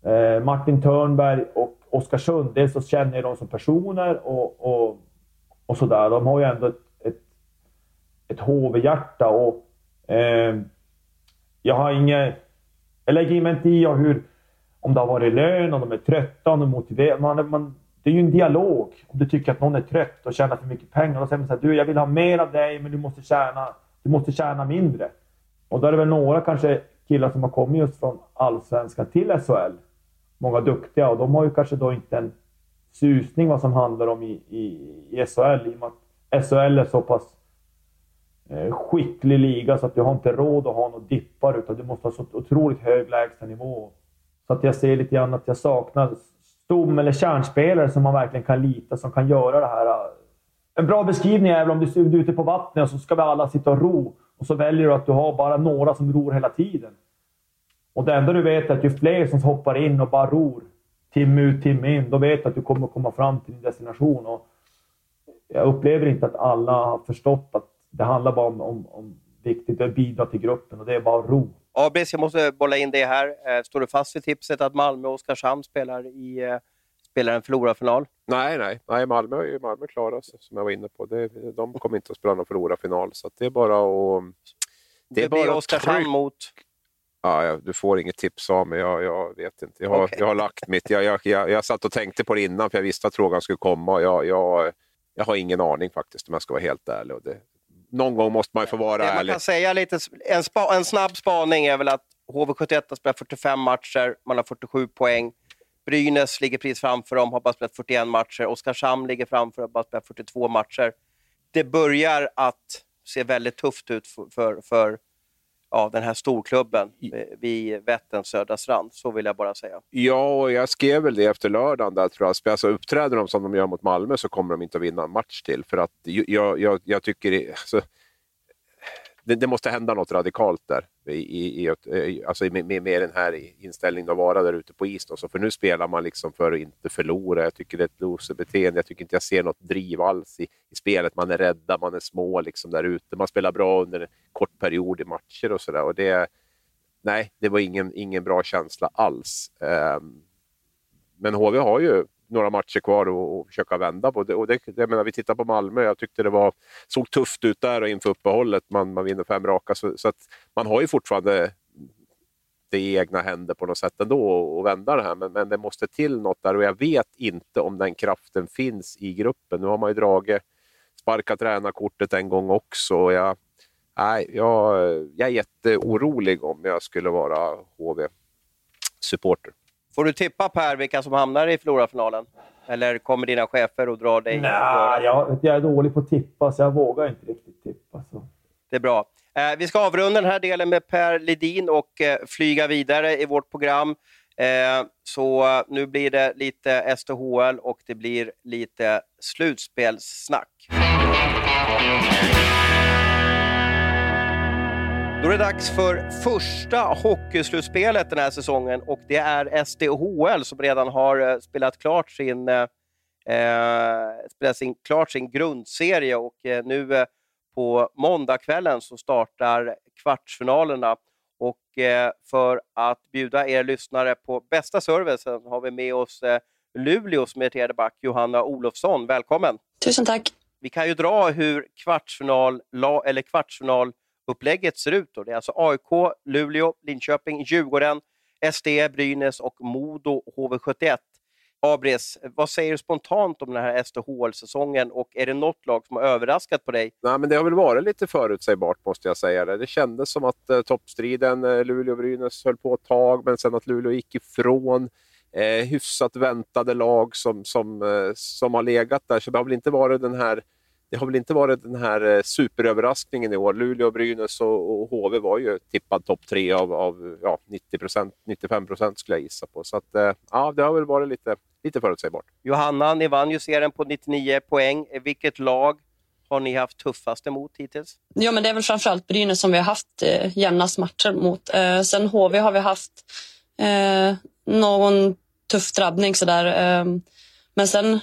eh, Martin Törnberg och Oskarsund, dels så känner jag dem som personer och, och, och sådär. De har ju ändå ett, ett, ett HV-hjärta och eh, jag har inget... Jag lägger mig inte i hur, om det har varit lön, om de är trötta, om de är motiverade. Man, man, det är ju en dialog. Om du tycker att någon är trött och tjänar för mycket pengar, då säger man så här, du jag vill ha mer av dig, men du måste tjäna, du måste tjäna mindre. Och då är det väl några kanske killar som har kommit just från Allsvenskan till SHL. Många duktiga och de har ju kanske då inte en susning vad som handlar om i, i, i SHL i och med att SHL är så pass eh, skicklig liga så att du har inte råd att ha några dippar utan du måste ha så otroligt hög lägstanivå. Så att jag ser lite grann att jag saknar stom eller kärnspelare som man verkligen kan lita, som kan göra det här. En bra beskrivning är väl om du är ute på vattnet och så ska vi alla sitta och ro och så väljer du att du har bara några som ror hela tiden. Och det enda du vet är att ju fler som hoppar in och bara ror timme ut, timme in, då vet du att du kommer komma fram till din destination. Och jag upplever inte att alla har förstått att det handlar bara om, om, om viktigt att bidra till gruppen och det är bara ro. Abris, jag måste bolla in det här. Eh, står du fast vid tipset att Malmö och Oskarshamn spelar, i, eh, spelar en förlorarfinal? Nej, nej, nej Malmö är ju Malmö klara som jag var inne på. Det, de kommer inte att spela någon förlorarfinal, så det är bara att Det, blir Oskarshamn mot... Ja, du får inget tips av mig, jag, jag vet inte. Jag har, okay. jag har lagt mitt. Jag, jag, jag, jag satt och tänkte på det innan för jag visste att frågan skulle komma. Jag, jag, jag har ingen aning faktiskt om jag ska vara helt ärlig. Och det, någon gång måste man ju få vara det ärlig. Man kan säga lite, en, spa, en snabb spaning är väl att HV71 har spelat 45 matcher, man har 47 poäng. Brynäs ligger precis framför dem, har bara spelat 41 matcher. Oskarshamn ligger framför, har bara spelat 42 matcher. Det börjar att se väldigt tufft ut för, för, för ja, den här storklubben vid Vätterns södra strand. Så vill jag bara säga. Ja, och jag skrev väl det efter lördagen. Där, tror jag. Alltså, uppträder de som de gör mot Malmö så kommer de inte att vinna en match till. För att jag, jag, jag tycker... Alltså, det, det, måste hända något radikalt där i, i, i, eh, alltså med, med, med, den här inställningen att vara där ute på is. Då. Så för nu spelar man liksom för att inte förlora. Jag tycker det är ett loserbeteende. Jag tycker inte jag ser något driv alls i, i spelet. Man är rädda, man är små liksom där ute. Man spelar bra under en kort period i matcher och sådär. Det, nej, det var ingen, ingen bra känsla alls. Um, men HV har ju några matcher kvar och, och försöka vända på det. Och det jag menar, vi tittar på Malmö, jag tyckte det var, såg tufft ut där inför uppehållet. Man, man vinner fem raka, så, så att man har ju fortfarande det i egna händer på något sätt ändå och vända det här. Men, men det måste till något där och jag vet inte om den kraften finns i gruppen. Nu har man ju dragit, sparkat tränarkortet en gång också. Och jag, nej, jag, jag är jätteorolig om jag skulle vara HV-supporter. Får du tippa Per vilka som hamnar i Flora-finalen? Eller kommer dina chefer och drar dig? Nej, jag, jag är dålig på att tippa, så jag vågar inte riktigt tippa. Så. Det är bra. Eh, vi ska avrunda den här delen med Per Ledin och eh, flyga vidare i vårt program. Eh, så nu blir det lite STHL och det blir lite slutspelssnack. Då är det dags för första hockeyslutspelet den här säsongen och det är SDHL som redan har eh, spelat klart sin, eh, eh, spelat sin, klart sin grundserie och eh, nu eh, på måndagskvällen så startar kvartsfinalerna. Och eh, för att bjuda er lyssnare på bästa servicen har vi med oss eh, Luleås meriterade back Johanna Olofsson. Välkommen! Tusen tack! Vi kan ju dra hur kvartsfinal, eller kvartsfinal upplägget ser ut. Då. Det är alltså AIK, Luleå, Linköping, Djurgården, SD, Brynäs och Modo HV71. Abris, vad säger du spontant om den här SDHL-säsongen och är det något lag som har överraskat på dig? Nej, men det har väl varit lite förutsägbart måste jag säga. Det, det kändes som att eh, toppstriden, eh, Luleå-Brynäs höll på ett tag, men sen att Luleå gick ifrån. Eh, hyfsat väntade lag som, som, eh, som har legat där, så det har väl inte varit den här det har väl inte varit den här eh, superöverraskningen i år. Luleå, Brynäs och, och HV var ju tippad topp tre av, av ja, 90 95 procent skulle jag gissa på. Så att, eh, ja, det har väl varit lite, lite förutsägbart. Johanna, ni vann ju serien på 99 poäng. Vilket lag har ni haft tuffast emot hittills? Ja, men det är väl framförallt Brynäs som vi har haft eh, jämnast matcher mot. Eh, sen HV har vi haft eh, någon tuff drabbning sådär. Eh, men sen,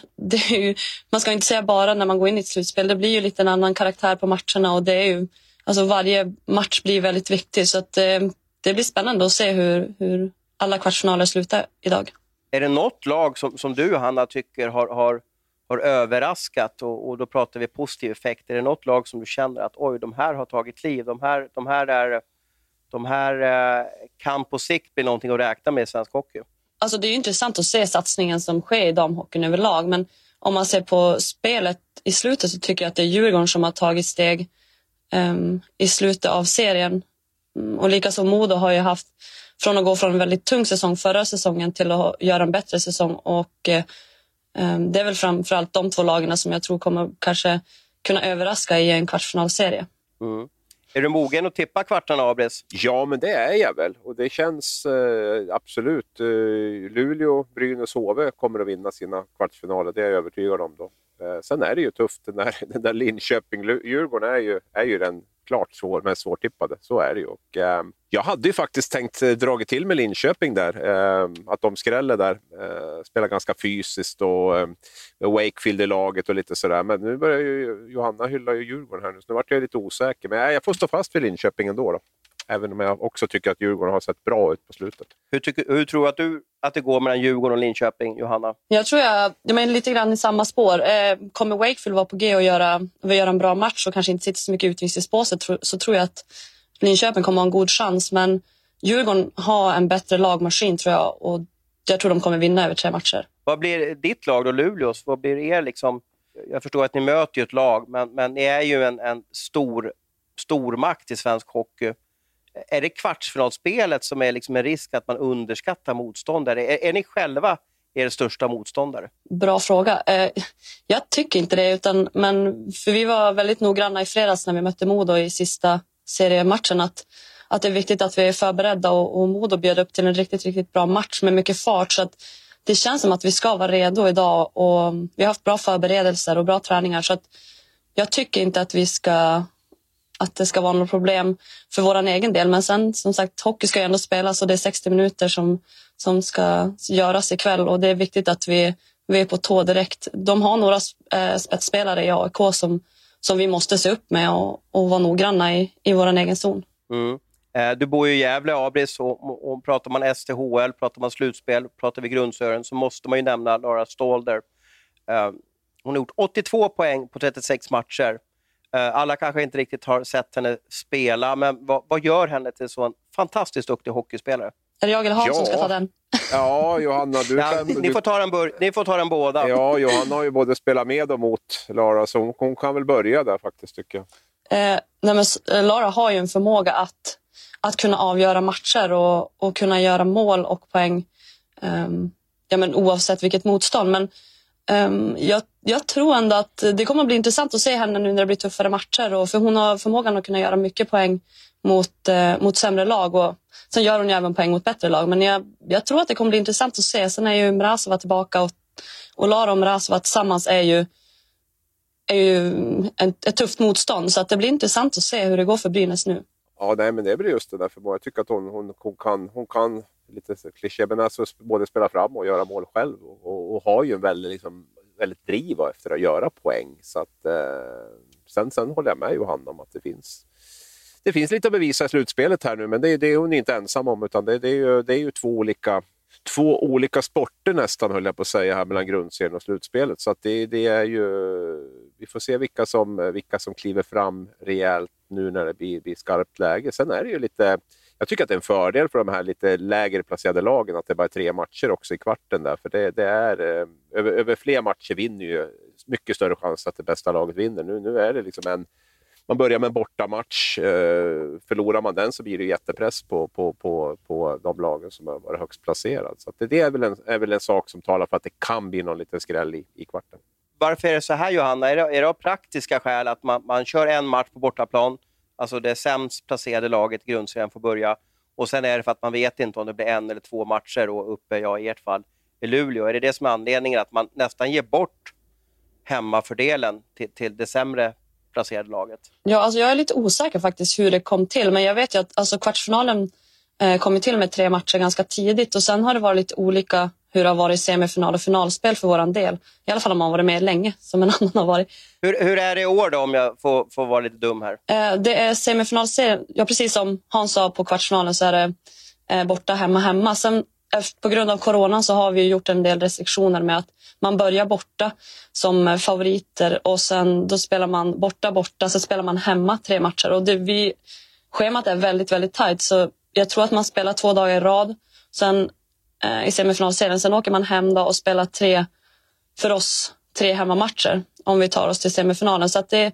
ju, man ska inte säga bara när man går in i ett slutspel. Det blir ju lite en annan karaktär på matcherna och det är ju, alltså varje match blir väldigt viktig. Så att, eh, det blir spännande att se hur, hur alla kvartsfinaler slutar idag. Är det något lag som, som du, Hanna, tycker har, har, har överraskat och, och då pratar vi positiv effekt. Är det något lag som du känner att oj, de här har tagit liv, de här, de här, är, de här eh, kan på sikt bli någonting att räkna med i svensk hockey? Alltså det är intressant att se satsningen som sker i damhockeyn överlag. Men om man ser på spelet i slutet så tycker jag att det är Djurgården som har tagit steg um, i slutet av serien. Mm, och likaså Modo har ju haft från att gå från en väldigt tung säsong förra säsongen till att göra en bättre säsong. Och um, det är väl framförallt de två lagen som jag tror kommer kanske kunna överraska i en kvartsfinalserie. Mm. Är du mogen att tippa kvartarna, Abris? Ja, men det är jag väl. Och det känns eh, absolut. Eh, Luleå, Brynäs, HV kommer att vinna sina kvartsfinaler. Det är jag övertygad om. Då. Eh, sen är det ju tufft. Den där, den där Linköping-Djurgården är ju, är ju den klart svår, mest svårtippade. Så är det ju. Och, eh, jag hade ju faktiskt tänkt eh, dra till med Linköping där. Eh, att de skräller där. Eh, spelar ganska fysiskt och eh, Wakefield i laget och lite sådär. Men nu börjar ju Johanna hylla ju Djurgården här nu, så nu vart jag lite osäker. Men jag får stå fast vid Linköping ändå. Då. Även om jag också tycker att Djurgården har sett bra ut på slutet. Hur, tycker, hur tror du att, du att det går mellan Djurgården och Linköping, Johanna? Jag tror jag, jag menar, lite grann i samma spår. Eh, kommer Wakefield vara på G och göra, och göra en bra match och kanske inte sitta så mycket utvisningsbåset så tror jag att Linköping kommer ha en god chans, men Djurgården har en bättre lagmaskin tror jag och jag tror de kommer vinna över tre matcher. Vad blir ditt lag då, Luleås? Vad blir er liksom... Jag förstår att ni möter ett lag, men, men ni är ju en, en stor stormakt i svensk hockey. Är det kvartsfinalspelet som är liksom en risk att man underskattar motståndare? Är, är ni själva er största motståndare? Bra fråga. Eh, jag tycker inte det, utan, men för vi var väldigt noggranna i fredags när vi mötte Modo i sista seriematchen att, att det är viktigt att vi är förberedda och, och Modo bjöd upp till en riktigt, riktigt bra match med mycket fart. Så att det känns som att vi ska vara redo idag och vi har haft bra förberedelser och bra träningar. Så att jag tycker inte att vi ska att det ska vara något problem för vår egen del. Men sen som sagt, hockey ska ju ändå spelas och det är 60 minuter som, som ska göras ikväll och det är viktigt att vi, vi är på tå direkt. De har några eh, spetsspelare i AIK som, som vi måste se upp med och, och vara noggranna i, i vår egen zon. Mm. Eh, du bor ju i Gävle, Abris, och, och pratar man STHL, pratar man slutspel, pratar vi grundsören så måste man ju nämna Laura Stalder. Eh, hon har gjort 82 poäng på 36 matcher. Eh, alla kanske inte riktigt har sett henne spela, men vad, vad gör henne till så en fantastiskt duktig hockeyspelare? Är det jag eller Hans ja. som ska ta den? Ja, Johanna, du ja, kan... Ni får, ta den bör, ni får ta den båda. Ja, Johanna har ju både spelat med och mot Lara, så hon kan väl börja där faktiskt, tycker jag. Eh, nej men, eh, Lara har ju en förmåga att, att kunna avgöra matcher och, och kunna göra mål och poäng um, ja, men oavsett vilket motstånd. Men um, jag jag tror ändå att det kommer att bli intressant att se henne nu när det blir tuffare matcher. Och för hon har förmågan att kunna göra mycket poäng mot, eh, mot sämre lag. Och sen gör hon ju även poäng mot bättre lag. Men jag, jag tror att det kommer bli intressant att se. Sen är ju Mrazova tillbaka och, och Lara och Mrazova tillsammans är ju, är ju ett, ett tufft motstånd. Så att det blir intressant att se hur det går för Brynäs nu. Ja, nej, men det blir just det där för Jag tycker att hon, hon, hon kan, hon kan lite kliché, men alltså både spela fram och göra mål själv. Och, och, och har ju en väldigt liksom, väldigt driv efter att göra poäng. Så att, eh, sen, sen håller jag med Johanna om att det finns det finns lite att bevisa i slutspelet här nu, men det, det är hon inte ensam om. utan Det, det, är, ju, det är ju två olika två olika sporter nästan, höll jag på att säga, här mellan grundserien och slutspelet. Så att det, det är ju... Vi får se vilka som, vilka som kliver fram rejält nu när det blir, blir skarpt läge. Sen är det ju lite jag tycker att det är en fördel för de här lite lägre placerade lagen att det bara är tre matcher också i kvarten. Där, för det, det är, eh, över, över fler matcher vinner ju mycket större chans att det bästa laget vinner. Nu, nu är det liksom en, man börjar med en bortamatch. Eh, förlorar man den så blir det jättepress på, på, på, på de lagen som har varit högst placerade. Så det, det är, väl en, är väl en sak som talar för att det kan bli någon liten skräll i, i kvarten. Varför är det så här Johanna? Är det, är det av praktiska skäl att man, man kör en match på bortaplan Alltså det sämst placerade laget i grundserien får börja. Och sen är det för att man vet inte om det blir en eller två matcher och uppe, ja i ert fall, i Luleå. Är det det som är anledningen att man nästan ger bort hemmafördelen till, till det sämre placerade laget? Ja, alltså jag är lite osäker faktiskt hur det kom till, men jag vet ju att alltså, kvartsfinalen eh, kom till med tre matcher ganska tidigt och sen har det varit lite olika hur det har varit semifinal och finalspel för vår del. I alla fall om man varit med länge, som en annan har varit. Hur, hur är det i år då, om jag får, får vara lite dum här? Eh, det är semifinalserien. Ja, precis som Hans sa på kvartsfinalen så är det eh, borta, hemma, hemma. Sen på grund av coronan så har vi gjort en del restriktioner med att man börjar borta som favoriter och sen då spelar man borta, borta, så spelar man hemma tre matcher. Och det, vi, schemat är väldigt, väldigt tajt så jag tror att man spelar två dagar i rad. Sen eh, i semifinalserien. Sen åker man hem då och spelar tre, för oss, tre hemmamatcher om vi tar oss till semifinalen. Så att det,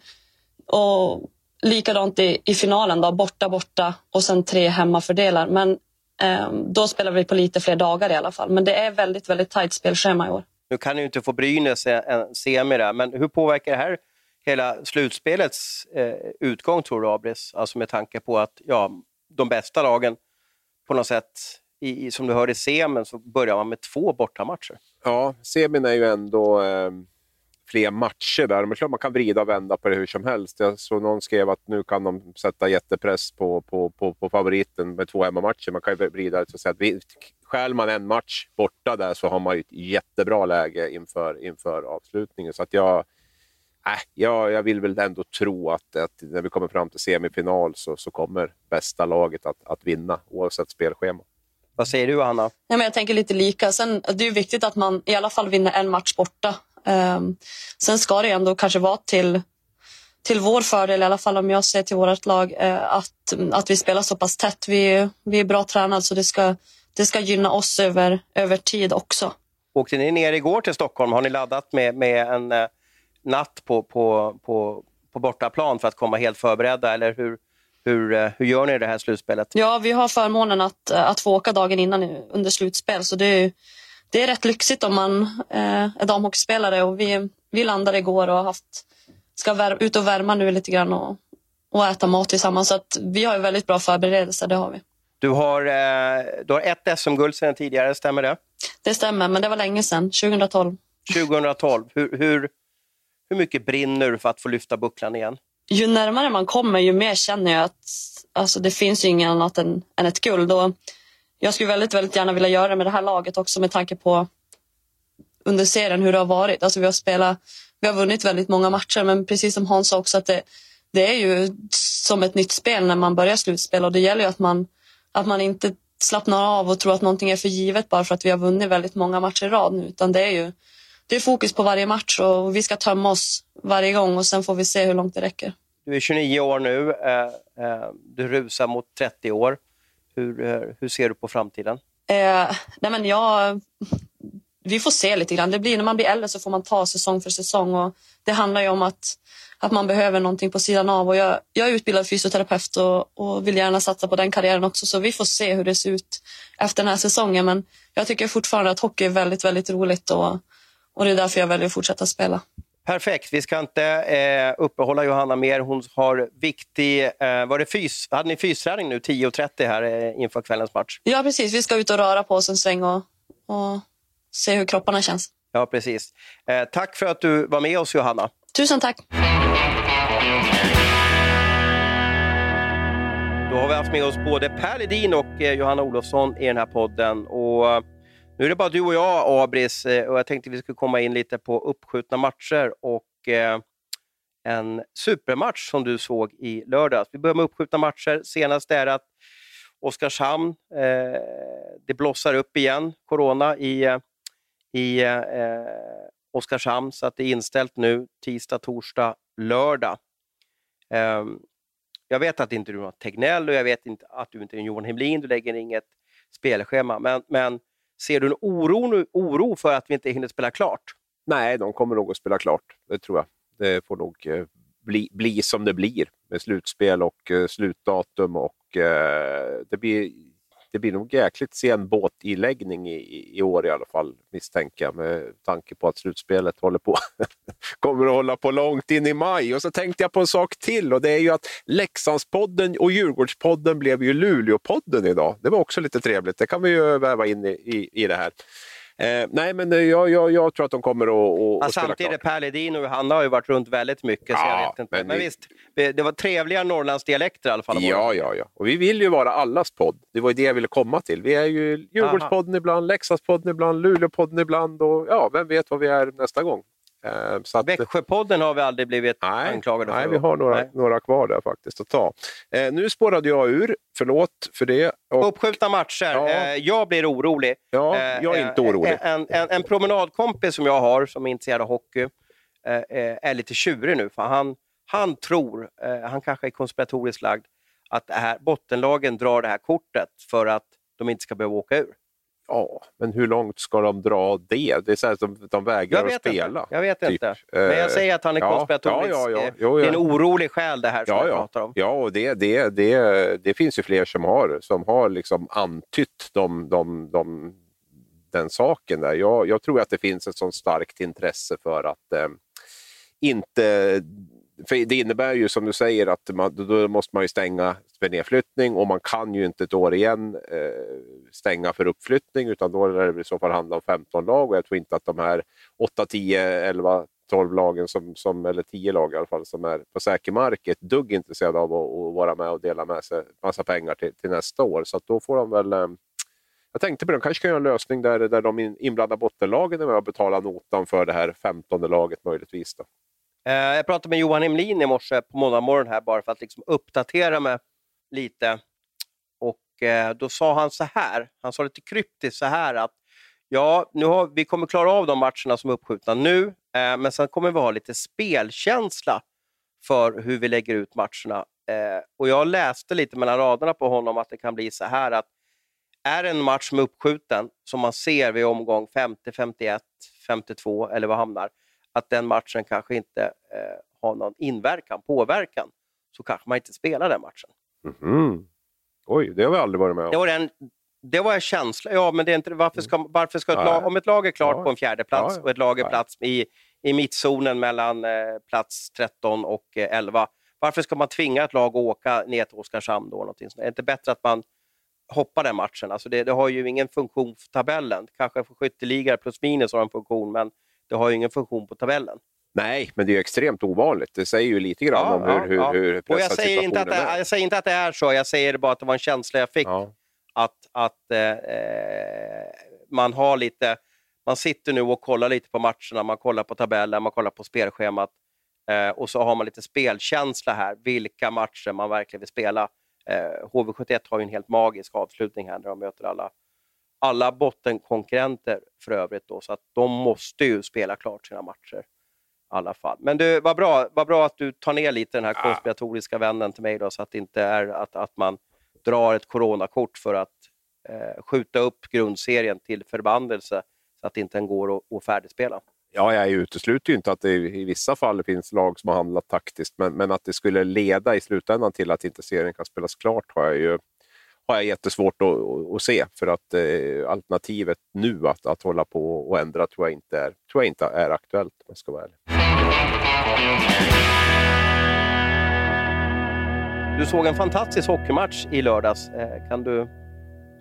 och likadant i, i finalen då, borta, borta och sen tre hemmafördelar. Men eh, då spelar vi på lite fler dagar i alla fall. Men det är väldigt, väldigt tajt spelschema i år. Nu kan ni ju inte få Brynäs en eh, semi där, men hur påverkar det här hela slutspelets eh, utgång tror du, Abris? Alltså med tanke på att ja, de bästa lagen på något sätt i, som du hörde i semin så börjar man med två bortamatcher. Ja, semin är ju ändå eh, fler matcher där. Men klart man kan vrida och vända på det hur som helst. Jag såg någon skrev att nu kan de sätta jättepress på, på, på, på favoriten med två hemmamatcher. Man kan ju vrida det så att säga att vi, stjäl man en match borta där så har man ju ett jättebra läge inför, inför avslutningen. Så att jag, äh, jag, jag vill väl ändå tro att, att, när vi kommer fram till semifinal så, så kommer bästa laget att, att vinna oavsett spelschema. Vad säger du, Anna? Ja, men jag tänker lite lika. Sen, det är viktigt att man i alla fall vinner en match borta. Um, sen ska det ändå kanske vara till, till vår fördel, i alla fall om jag ser till vårt lag, eh, att, att vi spelar så pass tätt. Vi, vi är bra tränade så det ska, det ska gynna oss över, över tid också. Åkte ni ner igår till Stockholm? Har ni laddat med, med en eh, natt på, på, på, på bortaplan för att komma helt förberedda? Eller hur, hur, eh, hur gör ni i det här slutspelet? Ja, vi har förmånen att, att få åka dagen innan under slutspel. Så det är, det är rätt lyxigt om man eh, är damhockeyspelare. Och vi, vi landade igår och haft, ska vär, ut och värma nu lite grann och, och äta mat tillsammans. Så att vi har väldigt bra förberedelser, det har vi. Du har, eh, du har ett SM-guld sedan tidigare, stämmer det? Det stämmer, men det var länge sedan, 2012. 2012. Hur, hur, hur mycket brinner du för att få lyfta bucklan igen? Ju närmare man kommer, ju mer känner jag att alltså, det finns ju inget annat än, än ett guld. Och jag skulle väldigt, väldigt gärna vilja göra det med det här laget också med tanke på under serien hur det har varit. Alltså, vi har spelat, vi har vunnit väldigt många matcher, men precis som Hans sa också att det, det är ju som ett nytt spel när man börjar slutspel och det gäller ju att man, att man inte slappnar av och tror att någonting är för givet bara för att vi har vunnit väldigt många matcher i rad nu, utan det är ju det är fokus på varje match och vi ska tömma oss varje gång och sen får vi se hur långt det räcker. Du är 29 år nu, eh, eh, du rusar mot 30 år. Hur, eh, hur ser du på framtiden? Eh, nej men jag, vi får se lite grann. Det blir, när man blir äldre så får man ta säsong för säsong. Och det handlar ju om att, att man behöver någonting på sidan av. Och jag, jag är utbildad fysioterapeut och, och vill gärna satsa på den karriären också. Så vi får se hur det ser ut efter den här säsongen. Men jag tycker fortfarande att hockey är väldigt, väldigt roligt. Och, och det är därför jag väljer att fortsätta spela. Perfekt. Vi ska inte eh, uppehålla Johanna mer. Hon har viktig... Eh, var det fys, hade ni fysträning nu 10.30 här eh, inför kvällens match? Ja, precis. Vi ska ut och röra på oss en sväng och, och se hur kropparna känns. Ja, precis. Eh, tack för att du var med oss, Johanna. Tusen tack. Då har vi haft med oss både Per Ledin och eh, Johanna Olofsson i den här podden. Och nu är det bara du och jag, Abris, eh, och jag tänkte vi skulle komma in lite på uppskjutna matcher och eh, en supermatch som du såg i lördags. Vi börjar med uppskjutna matcher. Senast är att Oskarshamn, eh, det blossar upp igen, corona i, i eh, Oskarshamn, så att det är inställt nu tisdag, torsdag, lördag. Eh, jag vet att inte du har Tegnell och jag vet inte att du inte är Johan Hemlin, du lägger inget spelschema, men, men Ser du en oro, oro för att vi inte hinner spela klart? Nej, de kommer nog att spela klart. Det tror jag. Det får nog eh, bli, bli som det blir med slutspel och eh, slutdatum. och eh, det, blir, det blir nog jäkligt sen båtiläggning i, i år i alla fall, misstänker jag, med tanke på att slutspelet håller på kommer att hålla på långt in i maj. Och så tänkte jag på en sak till och det är ju att Leksandspodden och Djurgårdspodden blev ju Luleåpodden idag. Det var också lite trevligt. Det kan vi ju väva in i, i, i det här. Eh, nej, men eh, jag, jag, jag, tror att de kommer att, att, ja, spela Samtidigt, Per Ledin och Johanna har ju varit runt väldigt mycket. Ja, så jag vet inte. Men, men visst, det var trevliga Norrlandsdialekter i alla fall. Ja, ja, ja. Och vi vill ju vara allas podd. Det var ju det jag ville komma till. Vi är ju Djurgårdspodden Aha. ibland, Leksandspodden ibland, Luleåpodden ibland och ja, vem vet vad vi är nästa gång. Eh, så att, Växjöpodden har vi aldrig blivit nej, anklagade för. Nej, vi har några, några kvar där faktiskt att ta. Eh, nu spårade jag ur, förlåt för det. Och, Uppskjutna matcher. Ja. Eh, jag blir orolig. Ja, eh, jag är inte orolig. En, en, en, promenadkompis som jag har som är intresserad av hockey eh, eh, är lite tjurig nu. För han, han tror, han kanske är konspiratoriskt lagd, att det här, bottenlagen drar det här kortet för att de inte ska behöva åka ur. Ja, men hur långt ska de dra det? Det är så att de, de vägrar att spela. Inte. Jag vet typ. inte. Men jag säger att han är ja, konspiratorisk. Ja, ja. Jo, det är en orolig själ det här som ja, jag pratar om. Ja, och det, det, det, det finns ju fler som har, som har liksom antytt de, de, de, den saken. Där. Jag, jag tror att det finns ett sånt starkt intresse för att eh, inte för det innebär ju som du säger att man, då måste man ju stänga för nedflyttning och man kan ju inte ett år igen eh, stänga för uppflyttning utan då lär det i så fall handla om 15 lag och jag tror inte att de här 8, 10, 11, 12 lagen, som, som, eller 10 lag i alla fall, som är på säker mark är ett dugg intresserade av att, att, vara med och dela med sig massa pengar till, till nästa år. Så då får de väl eh, jag tänkte på det, de kanske kan göra en lösning där, där de inblandade bottenlagen är med och betalar notan för det här 15 laget möjligtvis. Då. Eh, jag pratade med Johan Emlin i morse på måndagmorgon här bara för att liksom uppdatera mig lite. Och eh, då sa han så här, han sa lite kryptiskt så här att ja, nu har, vi kommer klara av de matcherna som är uppskjutna nu, eh, men sen kommer vi ha lite spelkänsla för hur vi lägger ut matcherna. Eh, och Jag läste lite mellan raderna på honom att det kan bli så här att är det en match som är uppskjuten, som man ser vid omgång 50, 51, 52 eller vad hamnar, att den matchen kanske inte eh, har någon inverkan, påverkan, så kanske man inte spelar den matchen. Mhm. Oj, det har vi aldrig varit med om. Det var en, det var en känsla. Ja, men det är inte, varför ska, varför ska ett Mm. Lag, om ett lag är klart Ja. på en fjärde plats Ja, ja. och ett lag är plats i, i mittzonen mellan eh, plats 13 och eh, 11, varför ska man tvinga ett lag att åka ner till Oskarshamn då? Någonting sånt? Är det inte bättre att man hoppar den matchen? Alltså det, det har ju ingen funktion för tabellen. Kanske för skytteliga plus minus har en funktion, men det har ju ingen funktion på tabellen. Nej, men det är ju extremt ovanligt. Det säger ju lite grann om hur, hur, hur Och jag pressad säger, inte att det, situationen är. jag säger inte att det är så, jag säger bara att det var en känsla jag fick Ja. att, att eh, eh, man har lite, man sitter nu och kollar lite på matcherna, man kollar på tabellen, man kollar på spelschemat eh, och så har man lite spelkänsla här, vilka matcher man verkligen vill spela. Eh, HV71 har ju en helt magisk avslutning här när de möter alla, alla bottenkonkurrenter för övrigt då, så att de måste ju spela klart sina matcher. Alla fall. Men du, vad bra, vad bra att du tar ner lite den här konspiratoriska vännen till mig då, så att det inte är att, att man drar ett coronakort för att eh, skjuta upp grundserien till förbannelse så att det inte går att, att färdigspela. Ja, jag utesluter ju inte att det i vissa fall finns lag som har handlat taktiskt, men, men att det skulle leda i slutändan till att inte serien kan spelas klart har jag ju har jag jättesvårt att, att, se. För att eh, alternativet nu att, att hålla på och ändra tror jag inte är, tror jag inte är aktuellt om jag ska vara ärlig. Du såg en fantastisk hockeymatch i lördags. Eh, kan du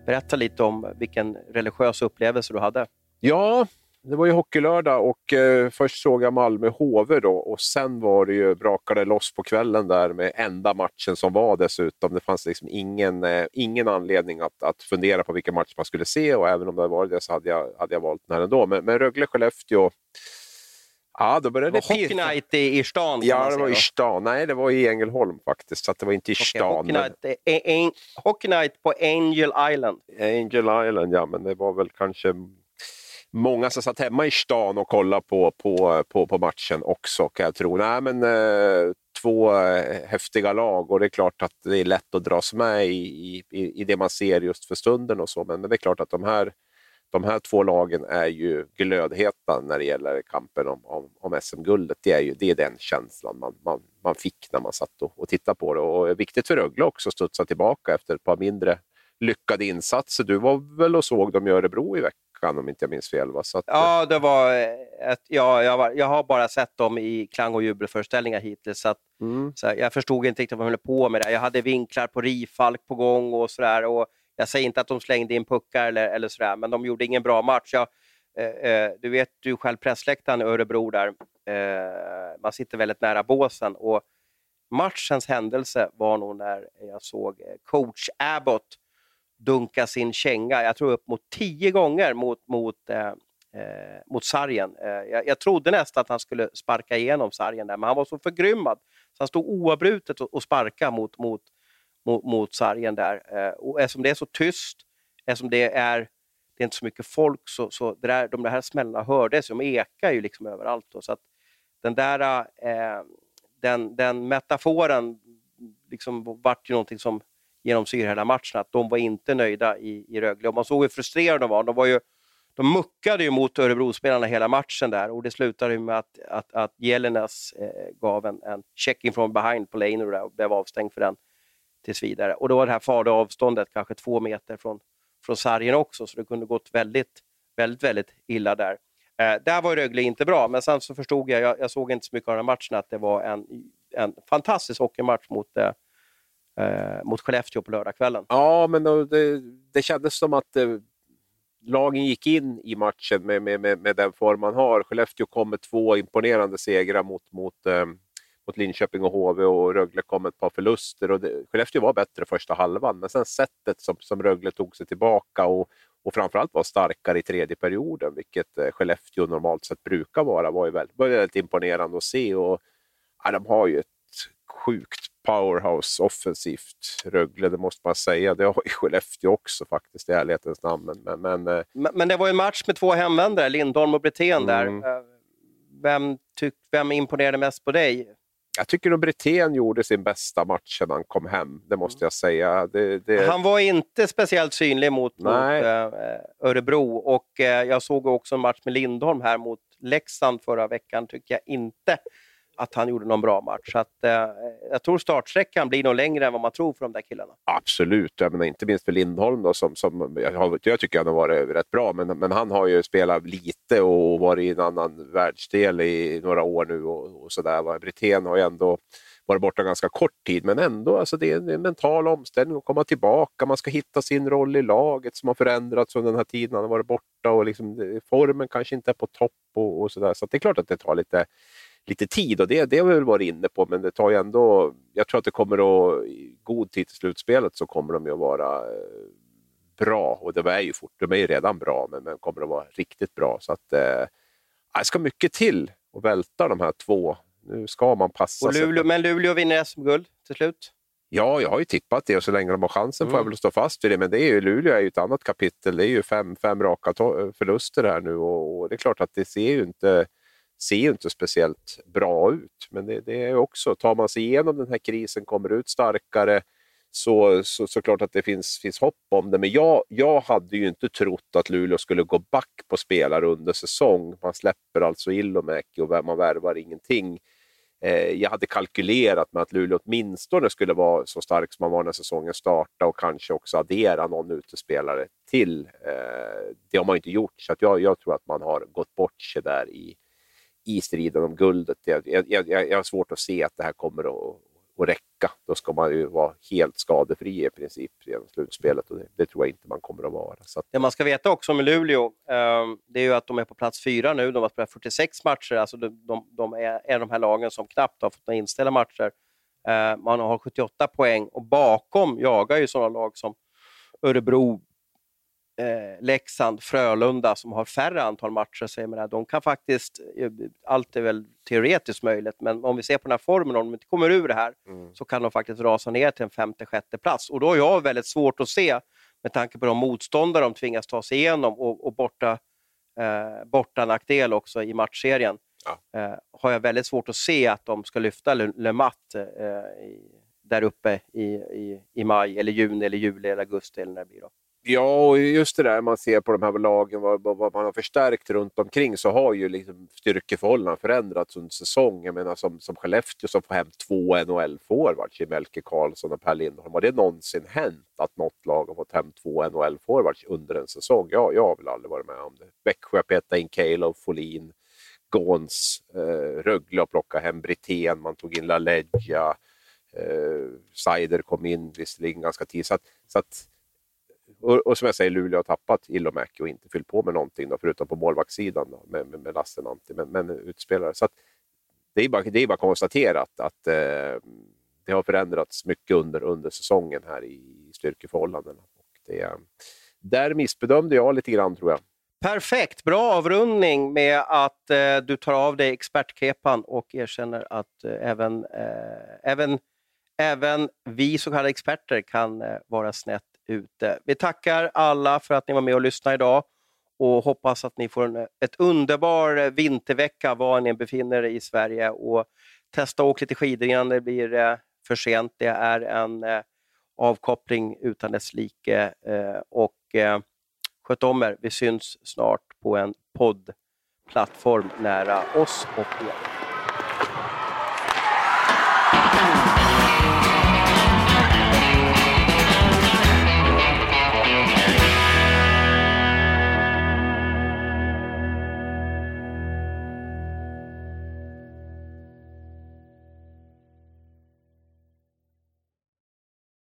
berätta lite om vilken religiös upplevelse du hade? Ja, det var ju hockeylördag och eh, först såg jag Malmö-HV då och sen var det ju brakade loss på kvällen där med enda matchen som var dessutom. Det fanns liksom ingen, eh, ingen anledning att, att fundera på vilken match man skulle se och även om det hade varit det så hade jag, hade jag valt den här ändå. Men, men Rögle-Skellefteå, ja då började Det Hockey. Night i, i stan Ja, det var i stan. Nej, det var i Ängelholm faktiskt, så det var inte i Okej, stan. Hockey, men- Night, eh, en, Hockey Night på Angel Island. Angel Island, ja, men det var väl kanske många som satt hemma i stan och kollade på, på, på, på matchen också, kan jag tro. Nej, men, eh, två eh, häftiga lag och det är klart att det är lätt att dras med i, i, i det man ser just för stunden och så, men, men det är klart att de här, de här två lagen är ju glödheta när det gäller kampen om, om, om SM-guldet. Det är ju det är den känslan man, man, man fick när man satt och, och tittade på det. Och viktigt för Rögle också att studsa tillbaka efter ett par mindre lyckade insatser. Du var väl och såg dem i Örebro i veckan om inte jag minns fel? Va? Så att, Ja, det var eh, ett, ja, jag, var, jag har bara sett dem i klang och jubelföreställningar hittills. Så att, mm. så här, jag förstod inte riktigt vad de höll på med. Det. Jag hade vinklar på Rifalk på gång och sådär. Och jag säger inte att de slängde in puckar eller, eller sådär, men de gjorde ingen bra match. Jag, eh, eh, du vet ju själv pressläktaren i Örebro där. Eh, man sitter väldigt nära båsen. Och matchens händelse var nog när jag såg eh, coach Abbott dunka sin känga, jag tror upp mot tio gånger mot, mot, eh, eh, mot sargen. Eh, jag, jag trodde nästan att han skulle sparka igenom sargen där, men han var så förgrymmad så han stod oavbrutet och, och sparkade mot, mot, mot, mot sargen där. Eh, och eftersom det är så tyst, eftersom det är, det är inte så mycket folk, så, så det där, de där här smällarna hördes, de ekar ju liksom överallt. Då, så att den där eh, den, den metaforen liksom vart ju någonting som genomsyrar hela matchen, att de var inte nöjda i, i Rögle. Och man såg hur frustrerade de var. De, var ju, de muckade ju mot Örebrospelarna hela matchen där och det slutade med att, att, att Jelenas eh, gav en, en checking from behind på Leino och blev avstängd för den tills vidare. Och då var det här farliga avståndet kanske två meter från, från sargen också, så det kunde gått väldigt, väldigt, väldigt illa där. Eh, där var Rögle inte bra, men sen så förstod jag, jag, jag såg inte så mycket av den här matchen, att det var en, en fantastisk hockeymatch mot eh, eh, mot Skellefteå på lördagskvällen. Ja, men då, det, det kändes som att eh, lagen gick in i matchen med, med, med, med den form man har. Skellefteå kom med två imponerande segrar mot, mot, eh, mot Linköping och HV och Rögle kom med ett par förluster. Och det, Skellefteå var bättre första halvan, men sen sättet som, som Rögle tog sig tillbaka och, och framförallt var starkare i tredje perioden, vilket eh, Skellefteå normalt sett brukar vara, var ju väldigt, var väldigt imponerande att se. Och, ja, de har ju ett sjukt powerhouse offensivt, Rögle, det måste man säga. Det har ju Skellefteå också faktiskt, i ärlighetens namn. Men, men, men Men, men det var ju en match med två hemvändare, Lindholm och Brithén där. Mm. Eh, Vem, tyck, vem imponerade mest på dig? jag tycker nog Brithén gjorde sin bästa match sedan han kom hem, det måste Mm. jag säga. Det, det... Han var inte speciellt synlig mot, mot Nej. eh, Örebro och eh, jag såg också en match med Lindholm här mot Leksand förra veckan. tycker jag inte att han gjorde någon bra match. Så att, eh, jag tror startsträckan blir nog längre än vad man tror för de där killarna. Absolut, jag menar, inte minst för Lindholm då, som, som jag, jag tycker han har varit rätt bra, men, men han har ju spelat lite och varit i en annan världsdel i några år nu och, och sådär. Brithén har ju ändå varit borta ganska kort tid, men ändå, alltså det är en, mental omställning att komma tillbaka. Man ska hitta sin roll i laget som har förändrats under den här tiden han har varit borta och liksom, formen kanske inte är på topp och, och sådär. Så att det är klart att det tar lite lite tid och det, det har vi väl varit inne på, men det tar ju ändå... Jag tror att det kommer att, i god tid till slutspelet så kommer de ju att vara eh, bra och det är ju fort, de är ju redan bra, men, men kommer att vara riktigt bra. Så att eh, det ska mycket till att välta de här två. Nu ska man passa Och sig. Luleå, men Luleå vinner SM-guld till slut. Ja, jag har ju tippat det och så länge de har chansen får jag Mm. väl stå fast vid det. Men det är ju, Luleå är ju ett annat kapitel. Det är ju fem, fem raka förluster här nu och, och det är klart att det ser ju inte, ser ju inte speciellt bra ut. Men det, det är också, tar man sig igenom den här krisen, kommer ut starkare, så, så, så klart att det finns, finns hopp om det. Men jag, jag hade ju inte trott att Luleå skulle gå back på spelare under säsong. Man släpper alltså Ilomäki och man värvar ingenting. Eh, jag hade kalkylerat med att Luleå åtminstone skulle vara så stark som man var när säsongen startade och kanske också addera någon utespelare till. Eh, det har man inte gjort, så att jag, jag tror att man har gått bort sig där i, i striden om guldet. Jag, jag, jag, jag har svårt att se att det här kommer att, att räcka. Då ska man ju vara helt skadefri i princip genom slutspelet och det, det tror jag inte man kommer att vara. Så att, Det man ska veta också med Luleå, eh, det är ju att de är på plats fyra nu. De har spelat 46 matcher. Alltså de, de, de är, är de här lagen som knappt har fått några inställda matcher. Eh, man har 78 poäng och bakom jagar ju sådana lag som Örebro, eh, Leksand, Frölunda som har färre antal matcher. Så jag menar, de kan faktiskt, eh, allt är väl teoretiskt möjligt, men om vi ser på den här formen, om de inte kommer ur det här, så kan de faktiskt rasa ner till en femte, sjätte plats. Och då har jag väldigt svårt att se, med tanke på de motståndare de tvingas ta sig igenom och, och borta, eh, borta nackdel också i matchserien, Ja. eh, har jag väldigt svårt att se att de ska lyfta Le, Le Mat, eh, i, där uppe i, i, i maj, eller juni, eller juli, eller augusti eller när det blir. Då. Ja, och just det där man ser på de här lagen, vad, vad man har förstärkt runt omkring så har ju liksom styrkeförhållandena förändrats under säsongen. Jag menar som, som Skellefteå som får hem två NHL-forwards i Melke Karlsson och Per Lindholm. Har det någonsin hänt att något lag har fått hem två NHL-forwards under en säsong? Ja, jag har väl aldrig varit med om det. Växjö petade in Calo, Folin, Gåns, eh, Rögle och plockade hem Brithén, man tog in LaLeggia, eh, Seider kom in visserligen ganska tidigt. Så att, så att och, och som jag säger, Luleå har tappat Ilomäki och inte fyllt på med någonting, då, förutom på målvaktssidan då, med, med, med Lassinantti, men, men utspelare. Så att, det är bara, det är bara konstaterat att eh, det har förändrats mycket under, under säsongen här i styrkeförhållandena. Och det, där missbedömde jag lite grann, tror jag. Perfekt, bra avrundning med att eh, du tar av dig expertkepan och erkänner att eh, även, eh, även, även vi så kallade experter kan eh, vara snett ute. Vi tackar alla för att ni var med och lyssnade idag och hoppas att ni får en ett underbar vintervecka var ni än befinner er i Sverige och testa att åka lite skidor innan det blir eh, för sent. Det är en eh, avkoppling utan dess like eh, och eh, Sköt om er. Vi syns snart på en poddplattform nära oss och er.